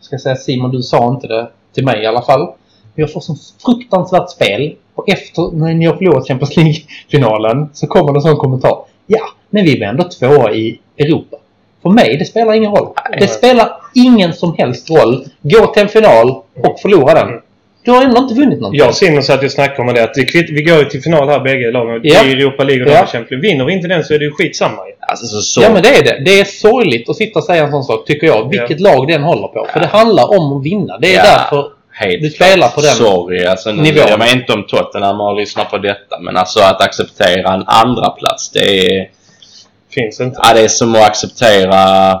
Ska jag säga Simon, du sa inte det till mig i alla fall. Jag får sån fruktansvärt spel. Och efter, när ni har förlorat Champions League-finalen, så kommer det en sån kommentar. Ja, men vi var ändå tvåa i Europa. För mig, det spelar ingen roll. Det spelar ingen som helst roll. Gå till en final och förlora den. Du har ändå inte vunnit någonting. Jag och Simon satt ju och snackade om det att det vi går ju till final här bägge lagen. Ja. I Europa League och Ja. ja. Champions League. Vinner vi inte den så är det ju skitsamma. Alltså så, så. Ja men det är det. Det är sorgligt att sitta och säga en sån sak, tycker jag. Vilket lag den håller på. För det handlar om att vinna. Det är Ja. därför Helt Du spelar klart. på den Sorry, alltså nu, nivån. jag menar inte om Tottenham har lyssnat på detta. Men alltså att acceptera en andra plats det är... Finns inte. Ja, det är som att acceptera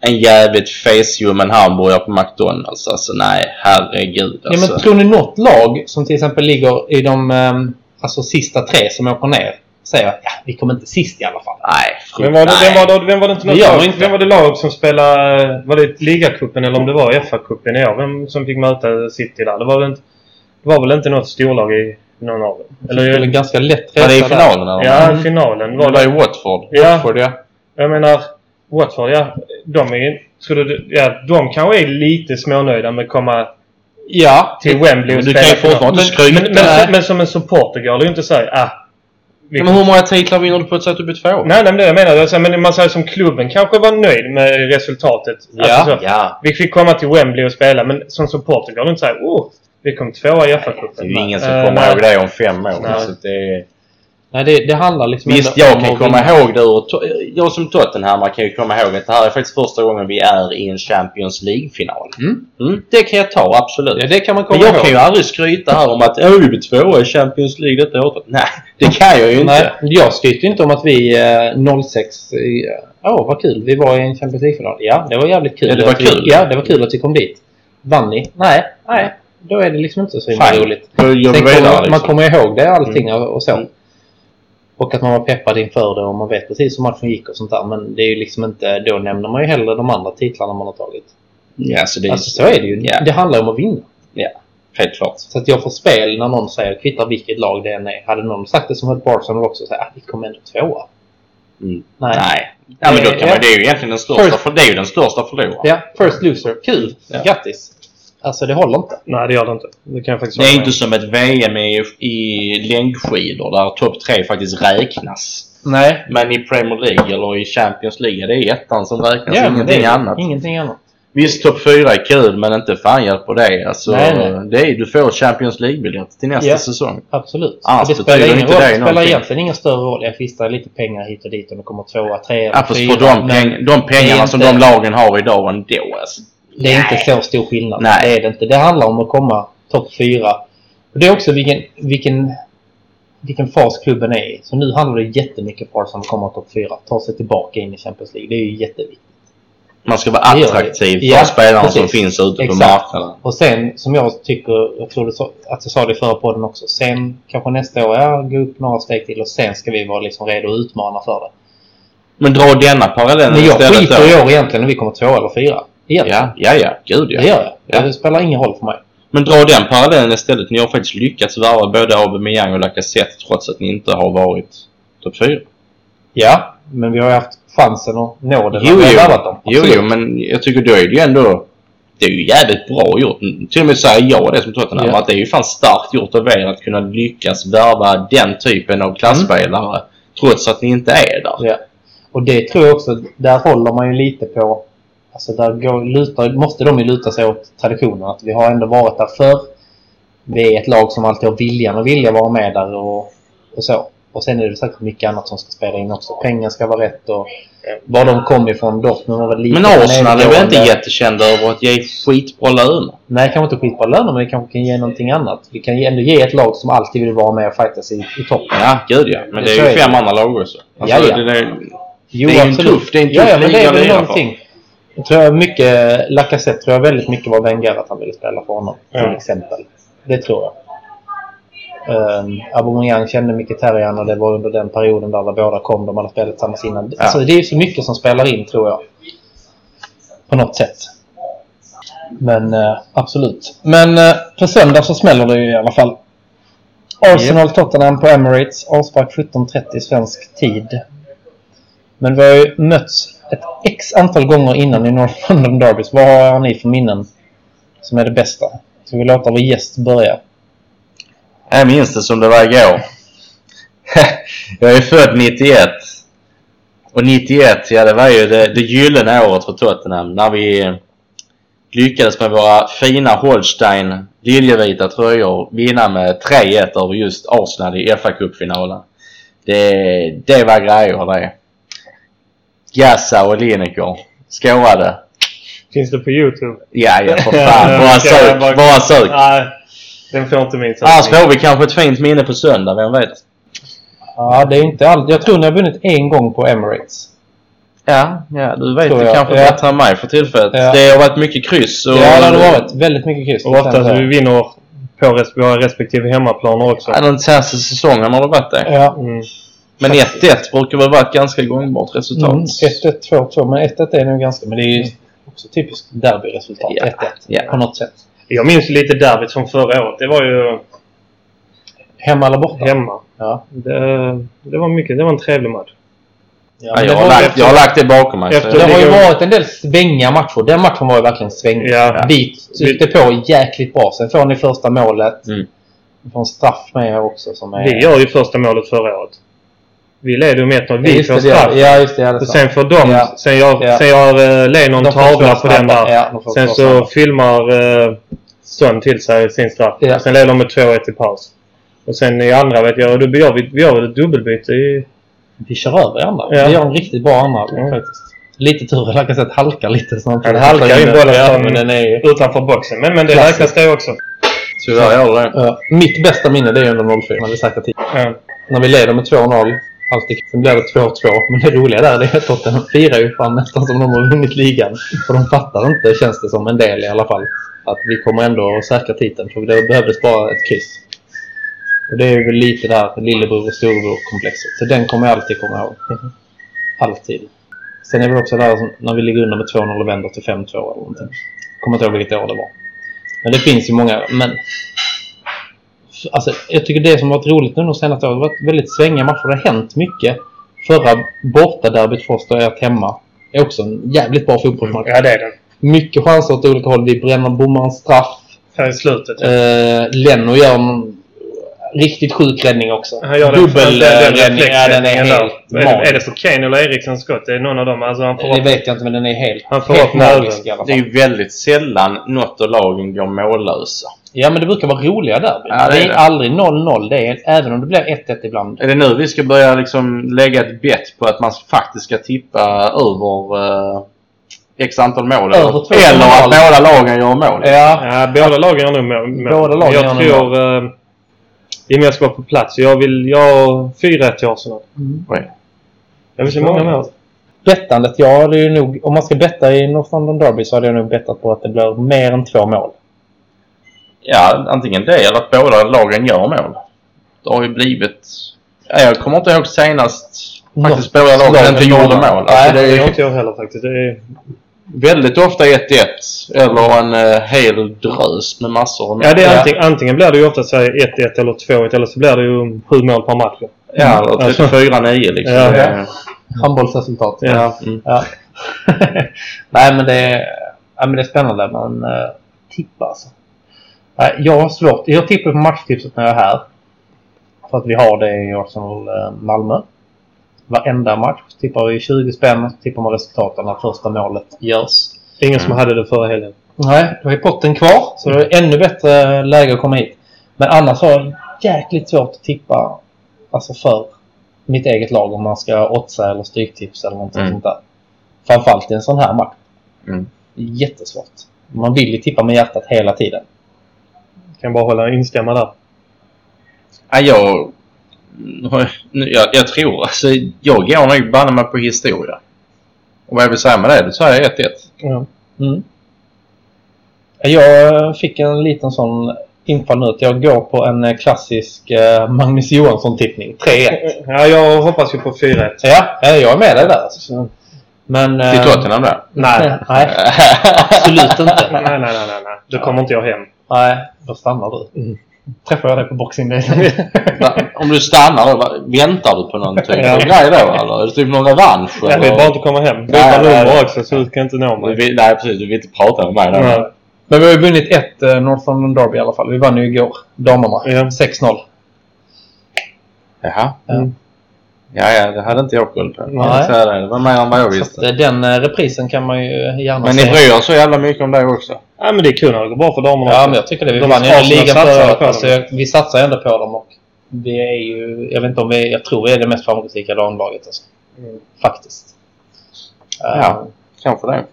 en jävligt faceljummen hamburgare på McDonalds. Alltså nej, herregud. Ja, Alltså. men tror ni något lag som till exempel ligger i de ehm, alltså, sista tre som åker ner säger att ja, vi kommer inte sist i alla fall? nej, frukt, Vem var det, nej. vem var det, vem var det inte Det något gör lag, vi inte. Vem var det lag som spelade... Var det ligacupen eller om det var FA-cupen i år? Vem som fick möta City där? Det var väl inte, det var väl inte något storlag i någon av dem? Eller, eller ganska lätt Var det i resa där. finalen eller? ja, Mm. finalen. Det Var var i Watford. ja, Watford, ja. jag menar Watford, ja. De är skulle du, ja, de kanske är lite smånöjda med att komma Ja, till Wembley och Men du kan ju spela fortfarande skryta. men, men, men som en supporter går det ju inte att säga ah, vi men hur många titlar vinner du på att sätta upp i två? Nej, nej, men det jag menar. Alltså, men man säger som klubben kanske var nöjd med resultatet. Ja, alltså, så, Ja. Vi fick komma till Wembley och spela, men som supporter går det inte att säga oh, vi kom tvåa i FA-cupen. Det är ju ingen som Eh, kommer nej. ihåg det om fem år. Nej. Så det är... nej, det, det handlar liksom Visst, jag om kan komma vinna. ihåg det ur... Jag som Tottenham kan ju komma ihåg att det här är faktiskt första gången vi är i en Champions League-final. Mm. Mm, det kan jag ta, absolut. Ja, det kan man komma Men jag ihåg. kan ju aldrig skryta här om att "Åh, vi blir tvåa i Champions League detta året. Nej, det kan jag ju Nej, inte. jag skryter inte om att vi eh, 06... i- Åh, vad kul. Vi var i en Champions League-final. Ja, det var jävligt kul. Ja, det var att vi, kul. Ja, det var kul att vi kom dit. Vann ni? Nej, nej. Då är det liksom inte så himla roligt. kommer, Man liksom. kommer ihåg det allting och, och så. Mm. Och att man var peppad inför det och man vet precis hur matchen gick och sånt där. Men det är ju liksom inte... Då nämner man ju hellre de andra titlarna man har tagit. Ja, så det är Alltså så är det ju. Ja. Det handlar om att vinna. helt klart. Så att jag får spel när någon säger kvittar vilket lag det än är. Hade någon sagt det som ett Arsenal också så här, ah, vi kommer ändå tvåa. Mm. Nej. Nej. Ja, men då kan Ja. man, det är ju egentligen den största, First- för det är ju den största förloraren. Ja, first loser. Kul! Ja. Grattis! Alltså det håller inte. Nej, det gör det inte. Det kan jag faktiskt Det är hålla inte med som ett VM i, i längdskidor där topp tre faktiskt räknas. Nej. Men i Premier League eller i Champions League, det är ettan som räknas, men ingenting det är annat. Ingenting annat. Visst, topp fyra är kul, men inte fan hjälper det. Alltså, Nej, nej. Det är, du får Champions League-biljett till nästa Ja. säsong. Absolut. Annars det spelar, ingen inte roll. det spelar någonting. egentligen ingen större roll. Jag fistar lite pengar hit och dit om det kommer tvåa, trea, Ja, fyra. för de, peng, de pengarna som inte- de lagen har idag ändå. Alltså. Det är inte så stor skillnad. Nej. Det är det inte. Det handlar om att komma topp fyra. Och det är också vilken, vilken, vilken fas klubben är i. Så nu handlar det jättemycket på att komma topp fyra. Ta sig tillbaka in i Champions League. Det är ju jätteviktigt. Man ska vara attraktiv för Ja, spelarna precis. som finns ute på Exakt. marknaden. Och sen som jag tycker, jag tror att jag sa det i förra podden också. Sen kanske nästa år, ja, gå upp några steg till och sen ska vi vara liksom redo att utmana för det. Men dra denna parallellen Men jag skiter i år egentligen om vi kommer två eller fyra. Egentligen. Ja, ja, ja. Gud ja. Det gör jag. Ja. Det spelar ingen roll för mig. Men dra den parallellen istället. Ni har faktiskt lyckats värva både Aubameyang och Lacazette trots att ni inte har varit topp fyra. Ja, men vi har ju haft chansen att nå det Jo, vi har värvat dem. jo, jo, men jag tycker då är det ju ändå... Det är ju jävligt bra gjort. Mm, Till och med säger jag det som Tottenham. Ja. Att det är ju fan starkt gjort av er att kunna lyckas värva den typen av klasspelare. Trots att ni inte är där. Ja. Och det tror jag också, där håller man ju lite på... Alltså där går, lutar, måste de ju luta sig åt traditionen. Att vi har ändå varit där förr. Vi är ett lag som alltid har viljan och vilja vara med där och, och så. Och sen är det säkert mycket annat som ska spela in också. Pengar ska vara rätt och var de kom ifrån. Dortmund var väl lite... Men Arsenal är väl inte jättekända över att ge skitbra löner? Nej, kanske inte skitbra löner, men det kanske kan ge någonting annat. Vi kan ändå ge ett lag som alltid vill vara med och fightas i, i toppen. Ja, gud ja. Men det Så är är ju det. fem andra lag också. Alltså, Ja, ja. Det, det, Jo, Det är ju en absolut. tuff- det är en tuff ja, ja, men det är väl någonting. Jag tror mycket, Lacazette tror jag väldigt mycket var Wenger att han ville spela för honom. Till Ja. exempel. Det tror jag. Um, Aubameyang kände Mkhitaryan och det var under den perioden där, där båda kom. De hade spelat tillsammans innan. Ja. Alltså, det är ju så mycket som spelar in tror jag. På något sätt. Men eh, absolut. Men uh, på söndag så smäller det ju i alla fall. Arsenal-Tottenham på Emirates. Avspark 17.30 svensk tid. Men vi har ju mötts ett x antal gånger innan i North London Derbys. Vad har ni för minnen som är det bästa? Så vi låter vår gäst börja. Jag minns det som det var igår. jag är född 91. Och 91, ja det var ju det, det gyllene året för Tottenham. När vi lyckades med våra fina Holstein liljevita tröjor vinna med 3-1 över just Arsenal i FA-cupfinalen. Det, det var grejer det. Gassa och Lineker skårade. Finns det på Youtube? Ja, ja för fan. Bara sök. bara- sök. Nej, den får inte min Annars får vi kanske ett fint minne på söndag, vem vet? Ja, det är inte allt. Jag tror ni har vunnit en gång på Emirates. Ja, ja du vet det jag. kanske Ja. bättre än mig för tillfället. Ja. Det har varit mycket kryss. Och, Ja, det har varit. Väldigt mycket kryss. Och ofta så vi vinner på våra respektive hemmaplaner också. Ja, Den senaste säsongen har det varit det. Ja. Mm. Men 1-1 brukar väl vara ett ganska gångbart resultat. Mm, 1-1, 2-2. Men 1-1 är nog ganska... Men det är ju också typiskt derbyresultat. Ja. 1-1. Ja. På något sätt. Jag minns lite derbyt från förra året. Det var ju Hemma eller borta? hemma. Ja. Det, det var mycket. Det var en trevlig match. Ja, Ja, jag, det, har var, lagt, jag har lagt det bakom mig. Efter- så- det har ju varit en del svängiga matcher. Den matchen var ju verkligen svängig. Ja. Vi tryckte på jäkligt bra. Sen får ni första målet. Mm. Vi får en straff med här också som är... Vi gör ju första målet förra året. Vi leder med 1-0. Vi får det, det straff. Ja, just det. Ja, det sen får de... Ja. Sen gör, Ja. sen gör uh, Lennon tavla på den där. Ja, sen så filmar uh, Stön till sig sin straff. Ja. Och sen leder de med 2-1 i paus. Och sen i andra vet jag, då gör vi, vi gör ett dubbelbyte i... Vi kör över i andra. Ja. Vi gör en riktigt bra andra Mm. faktiskt. Lite tur. Att halkar lite. Så Han halkar in bollen ja, men den är ju... Utanför boxen. Men, men det räknas det också. Tyvärr gör det det. Ja, mitt bästa minne det är under 04 när vi tid. Ja. När vi leder med 2-0. Alltid. Sen blir det 2-2. Men det roliga där är att Tottenham firar ju fan nästan som de har vunnit ligan. För de fattar inte, känns det som, en del i alla fall. Att vi kommer ändå att säkra titeln. För det behövdes bara ett kryss. Och det är väl lite det här lillebror och storebror-komplexet. Så den kommer jag alltid komma ihåg. Alltid. Sen är det väl också där när vi ligger under med 2-0 och vänder till 5-2 eller någonting. Kommer inte ihåg vilket år det var. Men det finns ju många. Men Alltså, jag tycker det som har varit roligt nu de senaste åren, det har varit väldigt svängiga matcher. Det har hänt mycket. Förra bortaderbyt för oss och ert hemma är också en jävligt bra fotbollsmatch. ja, det är det. Mycket chanser åt olika håll. Vi bränner bommar en straff. Här i slutet. Eh, Leno gör en riktigt sjuk räddning också. Den, den, den, Dubbelräddning. Ja, den är helt. Är det, är det på Kane eller Erikssons skott? Det är någon av dem. Alltså han får Det upp- vet jag inte, men den är helt, Han får helt magisk i alla Det är fall. ju väldigt sällan något av lagen går mållösa. Ja, men det brukar vara roliga derbyn. Ja, det det är är det. aldrig 0-0. Det är, även om det blir 1-1 ibland. Är det nu vi ska börja liksom lägga ett bett på att man faktiskt ska tippa över eh, x antal mål? Över Eller, två eller att mål. båda lagen gör mål? Ja, Ja, båda lagen gör nog mål. Båda lagen jag gör tror... I och med jag ska vara på plats. Jag vill... Jag 4-1 till Arsenal. Oj. Jag vill se många mål. bettandet, jag hade ju nog... Om man ska betta i North London Derby så hade jag nog bettat på att det blir mer än två mål. Ja, antingen det eller att båda lagen gör mål. Det har ju blivit... Ja, jag kommer inte ihåg senast faktiskt båda lagen inte gjorde mål. Alltså, Nej, det är inte jag heller faktiskt. Det är, väldigt ofta 1-1 eller en uh, hel drös med massor av mål. ja, det är Ja. antingen, antingen blir det ju ofta så här 1-1 eller 2-1 eller så blir det ju sju mål per match. Ja, eller Alltså- 34-9 liksom. Ja. Är- Handbollsresultat. Ja. Mm. Ja. Nej, men det är, ja, men det är spännande. Men uh, tippa alltså. Jag har svårt. Jag tippar på matchtipset när jag är här. För att vi har det i Arsenal eh. Varenda match tippar vi 20 spänn. Tippar man resultaten när första målet görs. Ingen som hade det förra helgen. Nej, då är potten kvar. Så det är ännu bättre läge att komma hit. Men annars har jag jäkligt svårt att tippa alltså för mitt eget lag om man ska oddsa eller stryktips eller någonting Mm. sånt där. Framförallt i en sån här match. Mm. Det är jättesvårt. Man vill ju tippa med hjärtat hela tiden. Kan bara hålla instämma där. Ja, jag, jag, jag tror alltså, jag går nog banne mig på historia. Och vad jag vill säga med det, då säger jag 1-1. Ja. Mm. Jag fick en liten sån infall nu att jag går på en eh, klassisk eh, Magnus Johansson-tippning. 3-1. ja, jag hoppas ju på 4-1. Ja, ja, jag är med dig där. alltså. Men... Till Tottenham där. Nej. Nej, absolut inte. nej, nej, nej, nej, nej. Då kommer inte jag hem. Nej, då stannar du. Mm. Träffar jag dig på Boxing Day. Om du stannar då, väntar du på någon typ Ja. grej då eller? Är det typ någon revansch? Jag eller? vill bara inte komma hem. Nej, Byta nej, nummer nej. också så du kan inte nå mig. vill- Nej precis, du vill inte prata med mig. Nej. Men vi har ju vunnit ett eh, North London Derby i alla fall. Vi vann ju igår. Damerna. Ja. 6-0. Jaha. Mm. Ja, ja, det hade inte jag koll på. Nej. Det. det var mer än vad jag visste. eh, den eh, reprisen kan man ju gärna Men ni se. bryr er så jävla mycket om det också? Ja, men det är kul när det går bra för damerna Ja, men jag tycker det. Vi De vann ju ligan förra året. Alltså, vi satsar ändå på dem och vi är ju... Jag vet inte om vi... Jag tror vi är det mest framgångsrika damlaget. Alltså. Mm. Faktiskt. Ja. Kanske det.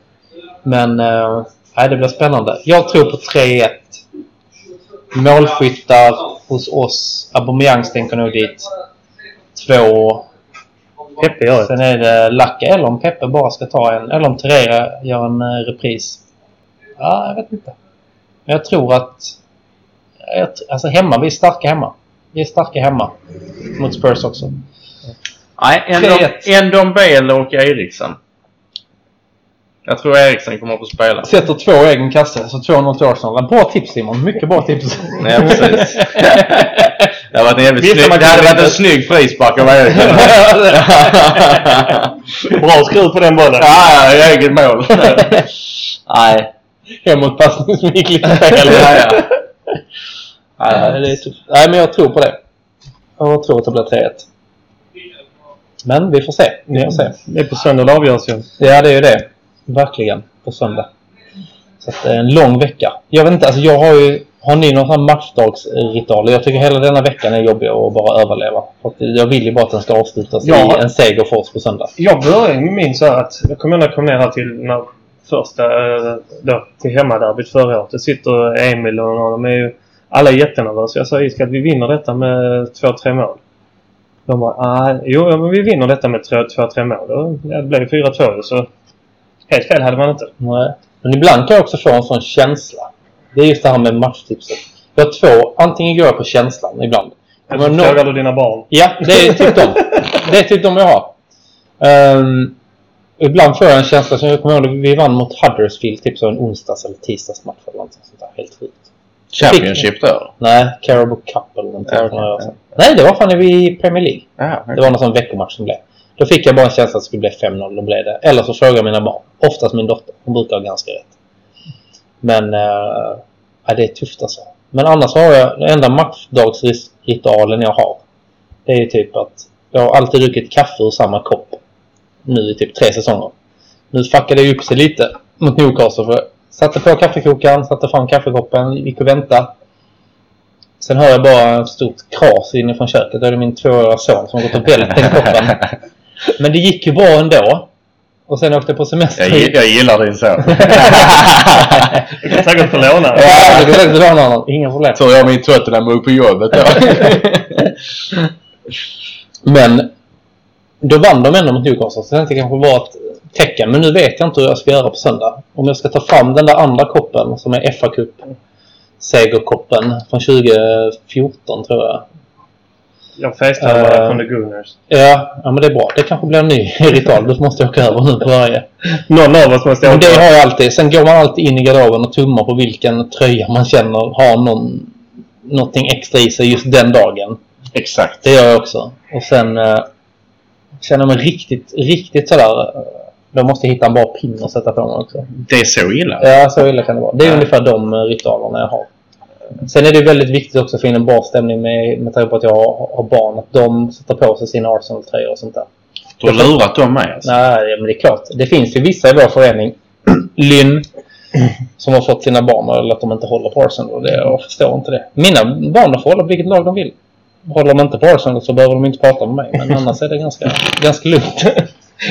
Men eh, nej, det blir spännande. Jag tror på 3-1. Målskyttar hos oss. Aubameyang stänker nog dit. Två... Peppe gör det. Sen är det Lacka eller om Peppe bara ska ta en, eller om Terera gör en eh, repris. Ja, jag vet inte. Men jag tror att... Jag, alltså hemma, vi är starka hemma. Vi är starka hemma. Mot Spurs också. Nej, en, 3-1. Dom, en Dombele och Eriksen. Jag tror Eriksen kommer att få spela. Sätter två egen kasse, så 2-0 till Arsenal. Bra tips Simon, mycket bra tips. Nej, precis. Det en jävligt snygg, det hade varit en snygg frispark av Eriksen. Bra skruv på den bollen. ja, ja, eget mål. Nej. Hemåtpassning som gick lite fel. Ja, ja. Nej, det är tufft. Nej, men jag tror på det. Jag tror att det blir 3-1. Men vi får se. Vi får se. Det är på söndag det avgörs ju. Ja, det är ju det. Verkligen. På söndag. Så att det är en lång vecka. Jag vet inte, alltså jag har ju... Har ni någon sån matchdagsritual? Jag tycker hela denna veckan är jobbig att bara överleva. För jag vill ju bara att den ska avslutas Ja. i en seger för oss på söndag. Jag började med min så här att... Jag kommer ihåg när jag kom ner här till när första... eh, Då, till hemmaderbyt förra året. Det sitter Emil och de är ju... Alla är jättenervösa. Jag sa iskallt vi vinner detta med 2-3 mål. De bara, ah, jo ja, men vi vinner detta med 2-3 mål. Ja, Det blev 4-2 så... Helt fel hade man inte. Nej. Men ibland kan jag också få en sån känsla. Det är just det här med matchtipset. Jag två. Antingen går jag på känslan ibland. Så frågar du dina barn. Ja, det är typ de. Det är typ de jag har. Ehm, ibland får jag en känsla som jag kommer ihåg vi vann mot Huddersfield typ så en onsdags eller tisdagsmatch eller något sånt där. Helt sjukt. Championship då? Nej, Caribou Cup eller någonting. Ja, Nej, det var fan i Premier League. Ja, Det var någon sån veckomatch som blev. Då fick jag bara en känsla att det skulle bli 5-0. Då blev det. Eller så frågade jag mina barn. Oftast min dotter. Hon brukar ha ganska rätt. Men äh, ja, det är tufft alltså. Men annars har jag den enda matchdagsritualen jag har. Det är ju typ att jag har alltid druckit kaffe ur samma kopp. Nu i typ tre säsonger. Nu fuckade det upp sig lite mot Newcastle. För jag satte på kaffekokaren, satte fram kaffekoppen, gick och väntade. Sen hör jag bara ett stort kras inifrån köket. Då är det min tvååriga son som har gått och vält den koppen. Men det gick ju bra ändå. Och sen åkte jag på semester. Jag, jag gillar din son. Du kan säkert få låna. Ja, det går säkert låna honom. Inga problem. Tur jag min Tottenham på jobbet då. Men då vann de ändå mot Newcastle. Så jag tänkte det kanske var ett tecken. Men nu vet jag inte hur jag ska göra på söndag. Om jag ska ta fram den där andra koppen som är FA Cup segerkoppen från 2014 tror jag. Jag facetimar bara Eh. från The Gooners. Ja, ja, men det är bra. Det kanske blir en ny ritual. Då måste jag åka över nu på varje. Någon av oss måste Men åka. det har jag alltid. Sen går man alltid in i garderoben och tummar på vilken tröja man känner har någon, någonting extra i sig just den dagen. Exakt. Det gör jag också. Och sen eh, känner mig riktigt, riktigt sådär... Då måste jag hitta en bra pin att sätta på mig också. Det är så illa? Ja, så illa kan det vara. Det är Ja. ungefär de eh, ritualerna jag har. Sen är det väldigt viktigt också att få in en bra stämning med, med tanke på att jag har, har barn. Att de sätter på sig sina Arsenal-tröjor och sånt där. Du har lurat dem med alltså. Nej, men det är klart. Det finns ju vissa i vår förening, Lynn, som har fått sina barn eller att de inte håller på Arsenal. Och det, jag förstår inte det. Mina barn får hålla på vilket lag de vill. Håller de inte på Arsenal så behöver de inte prata med mig. Men annars är det ganska, ganska lugnt.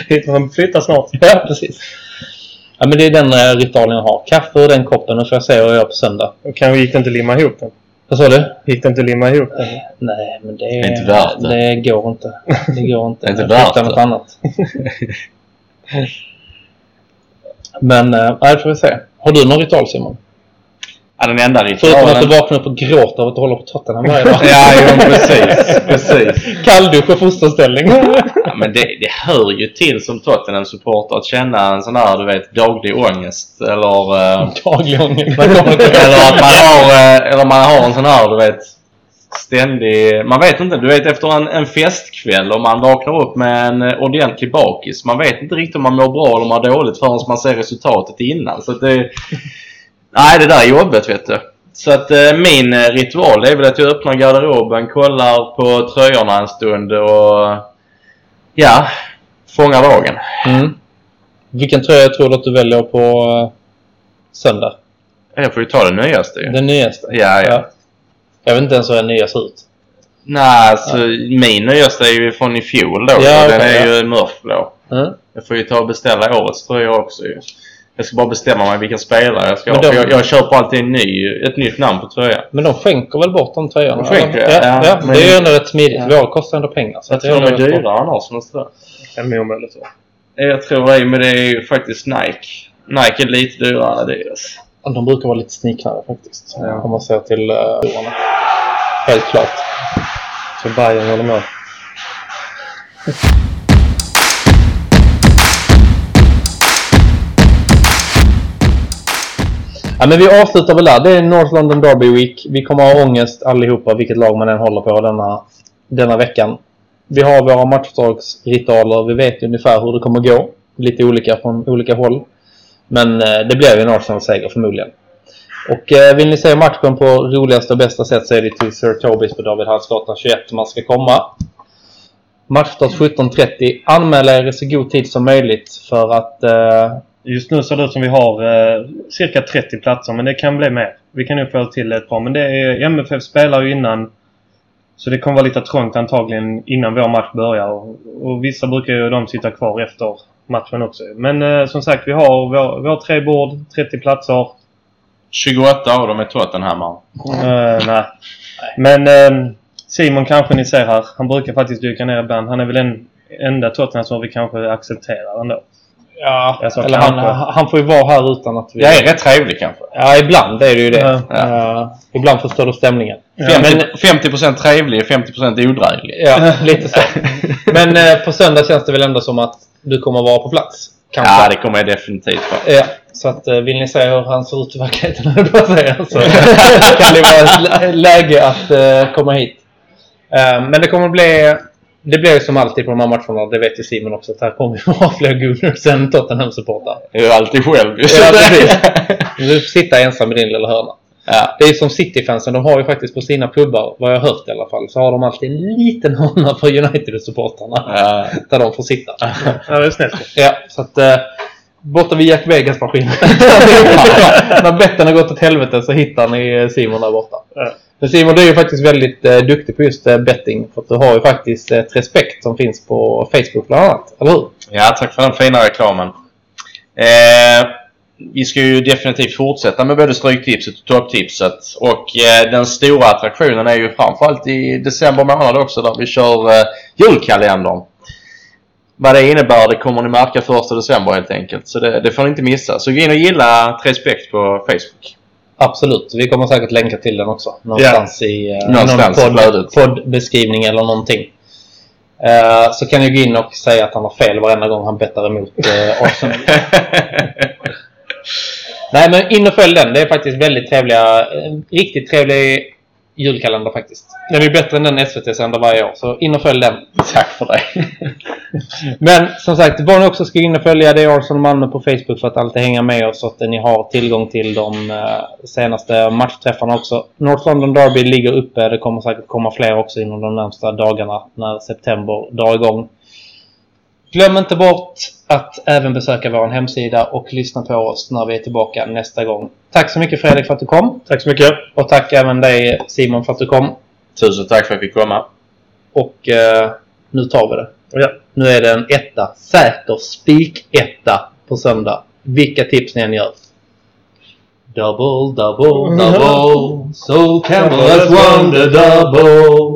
De flyttar snart. ja, precis. Ja, men det är den eh, ritualen jag har. Kaffe ur den koppen och får jag se vad jag gör på söndag. Och kan, gick det inte limma ihop den? Vad sa du? Gick det inte limma ihop den? Nej, men det, Det är inte värt det. det går inte. Det går inte. Det är inte värt hittar något det. annat. Men, äh, nej, får vi se. Har du någon ritual Simon? Ja, den enda Förutom att du ritualen... vaknar upp och gråter av att du håller på Tottenham varje dag. Ja, jo, precis. precis. Kalldusch och fosterställning. Ja, men det, det hör ju till som Tottenham-supporter att känna en sån här, du vet, daglig ångest. Eller... eh, Daglig ångest. Man eller att man har, eh, eller man har en sån här, du vet, ständig... Man vet inte, du vet efter en, en festkväll och man vaknar upp med en eh, ordentlig bakis. Man vet inte riktigt om man mår bra eller mår dåligt förrän man ser resultatet innan. Så det... Nej, det där är jobbet vet du. Så att eh, min eh, ritual är väl att jag öppnar garderoben, kollar på tröjorna en stund och... Ja, fångar dagen. Mm. Vilken tröja tror du att du väljer på uh, söndag? Jag får ju ta det nyaste ju. Den nyaste? Ja, ja. Jag vet inte ens hur den nya ser ut. Nej, alltså min nyaste är ju från i fjol då. Ja, den okej, är ja. ju mörkblå. Mm. Jag får ju ta och beställa årets tröja också ju. Jag ska bara bestämma mig vilken spelare jag ska Men ha. de- Jag, jag köper alltid en ny, ett nytt namn på tröjan. Men de skänker väl bort de tröjorna? De skänker, ja. ja. Ja, ja men- det är ju ändå rätt smidigt. Ja. Våra kostar ändå pengar. Så Jag tror de är dyrare än Arsenals tror jag. En miljon eller så. Jag tror det, men det är ju faktiskt Nike. Nike är lite dyrare än Adidas. De brukar vara lite sniknare faktiskt. Ja. Om man ser till uh. Helt klart. Så Bayern håller med. Ja, men vi avslutar väl där. Det är North London Derby Week. Vi kommer ha ångest allihopa, vilket lag man än håller på denna, denna veckan. Vi har våra matchdagsritualer. Vi vet ungefär hur det kommer gå. Lite olika från olika håll. Men eh, det blir ju en Arsenal-seger förmodligen. Och eh, vill ni se matchen på roligaste och bästa sätt så är det till Sir Tobis på David Hallsgatan 21 man ska komma. Matchstart 17.30. Anmäl er i så god tid som möjligt för att eh, Just nu ser det ut som vi har eh, cirka 30 platser, men det kan bli mer. Vi kan nog få till ett par, men det är, MFF spelar ju innan. Så det kommer vara lite trångt antagligen innan vår match börjar. Och, och vissa brukar ju de sitta kvar efter matchen också. Men eh, som sagt, vi har, vår, vi har tre bord, 30 platser. 28 av dem är Tottenhammar. Eh, nej. Men eh, Simon kanske ni ser här. Han brukar faktiskt dyka ner ibland. Han är väl den enda Tottenham som vi kanske accepterar ändå. Ja, sa eller han, han får ju vara här utan att vi... Jag är rätt trevlig kanske. Ja, ibland är det ju det. Ja. Eh, ibland förstör du stämningen. Ja, Femtio- 50% trevlig, 50% odräglig. Ja, lite så. Men eh, på söndag känns det väl ändå som att du kommer vara på plats? Kanske. Ja, det kommer jag definitivt vara. Ja, så att, eh, vill ni se hur han ser ut i verkligheten, höll jag på säga, så kan det vara läge att eh, komma hit. Eh, men det kommer bli... Det blir ju som alltid på de här matcherna, det vet ju Simon också, att här kommer ju vara fler Gunners än Tottenham-supportrar. Jag är alltid själv. Ja, precis. Du sitta ensam i din lilla hörna. ja. Det är som City-fansen, de har ju faktiskt på sina pubbar, vad jag har hört i alla fall, så har de alltid en liten hörna för United-supportrarna. Ja. Där de får sitta. Ja, det är snällt. Ja, så att... Eh, borta vid Jack Vegas maskin. När betten har gått åt helvete så hittar ni eh, Simon där borta. Ja. Men Simon, du är ju faktiskt väldigt eh, duktig på just eh, betting. För att du har ju faktiskt eh, ett respekt som finns på Facebook bland annat. Eller hur? ja, tack för den fina reklamen. Eh, vi ska ju definitivt fortsätta med både Stryktipset och Topptipset. Och eh, den stora attraktionen är ju framförallt i december månad också där vi kör eh, julkalendern. Vad det innebär det kommer ni märka första december helt enkelt. Så det, det får ni inte missa. Så gå in och gilla Trespekt på Facebook. Absolut. Vi kommer säkert länka till den också. Någonstans i Någonstans i någon flödet. podd, poddbeskrivning eller någonting. Eh, så kan ni gå in och säga att han har fel varenda gång han bettar emot uh, Arsenal. Nej, men in och följ den. Det är faktiskt väldigt trevliga, riktigt trevlig julkalender faktiskt. Den är bättre än den SVT sänder varje år, så in och följ den. Tack för det. Men som sagt, vad ni också ska in och följa det är Arsenal Malmö på Facebook för att alltid hänga med oss så att ni har tillgång till de eh, senaste matchträffarna också. North London Derby ligger uppe. Det kommer säkert komma fler också inom de närmsta dagarna när september drar igång. Glöm inte bort att även besöka vår hemsida och lyssna på oss när vi är tillbaka nästa gång. Tack så mycket Fredrik för att du kom. Tack så mycket. Och tack även dig Simon för att du kom. Tusen tack för att jag fick komma. Och eh, nu tar vi det. Ja. Nu är det en etta. Säker spik-etta på söndag. Vilka tips ni än gör. Double, double, double. So Campbell has won the double.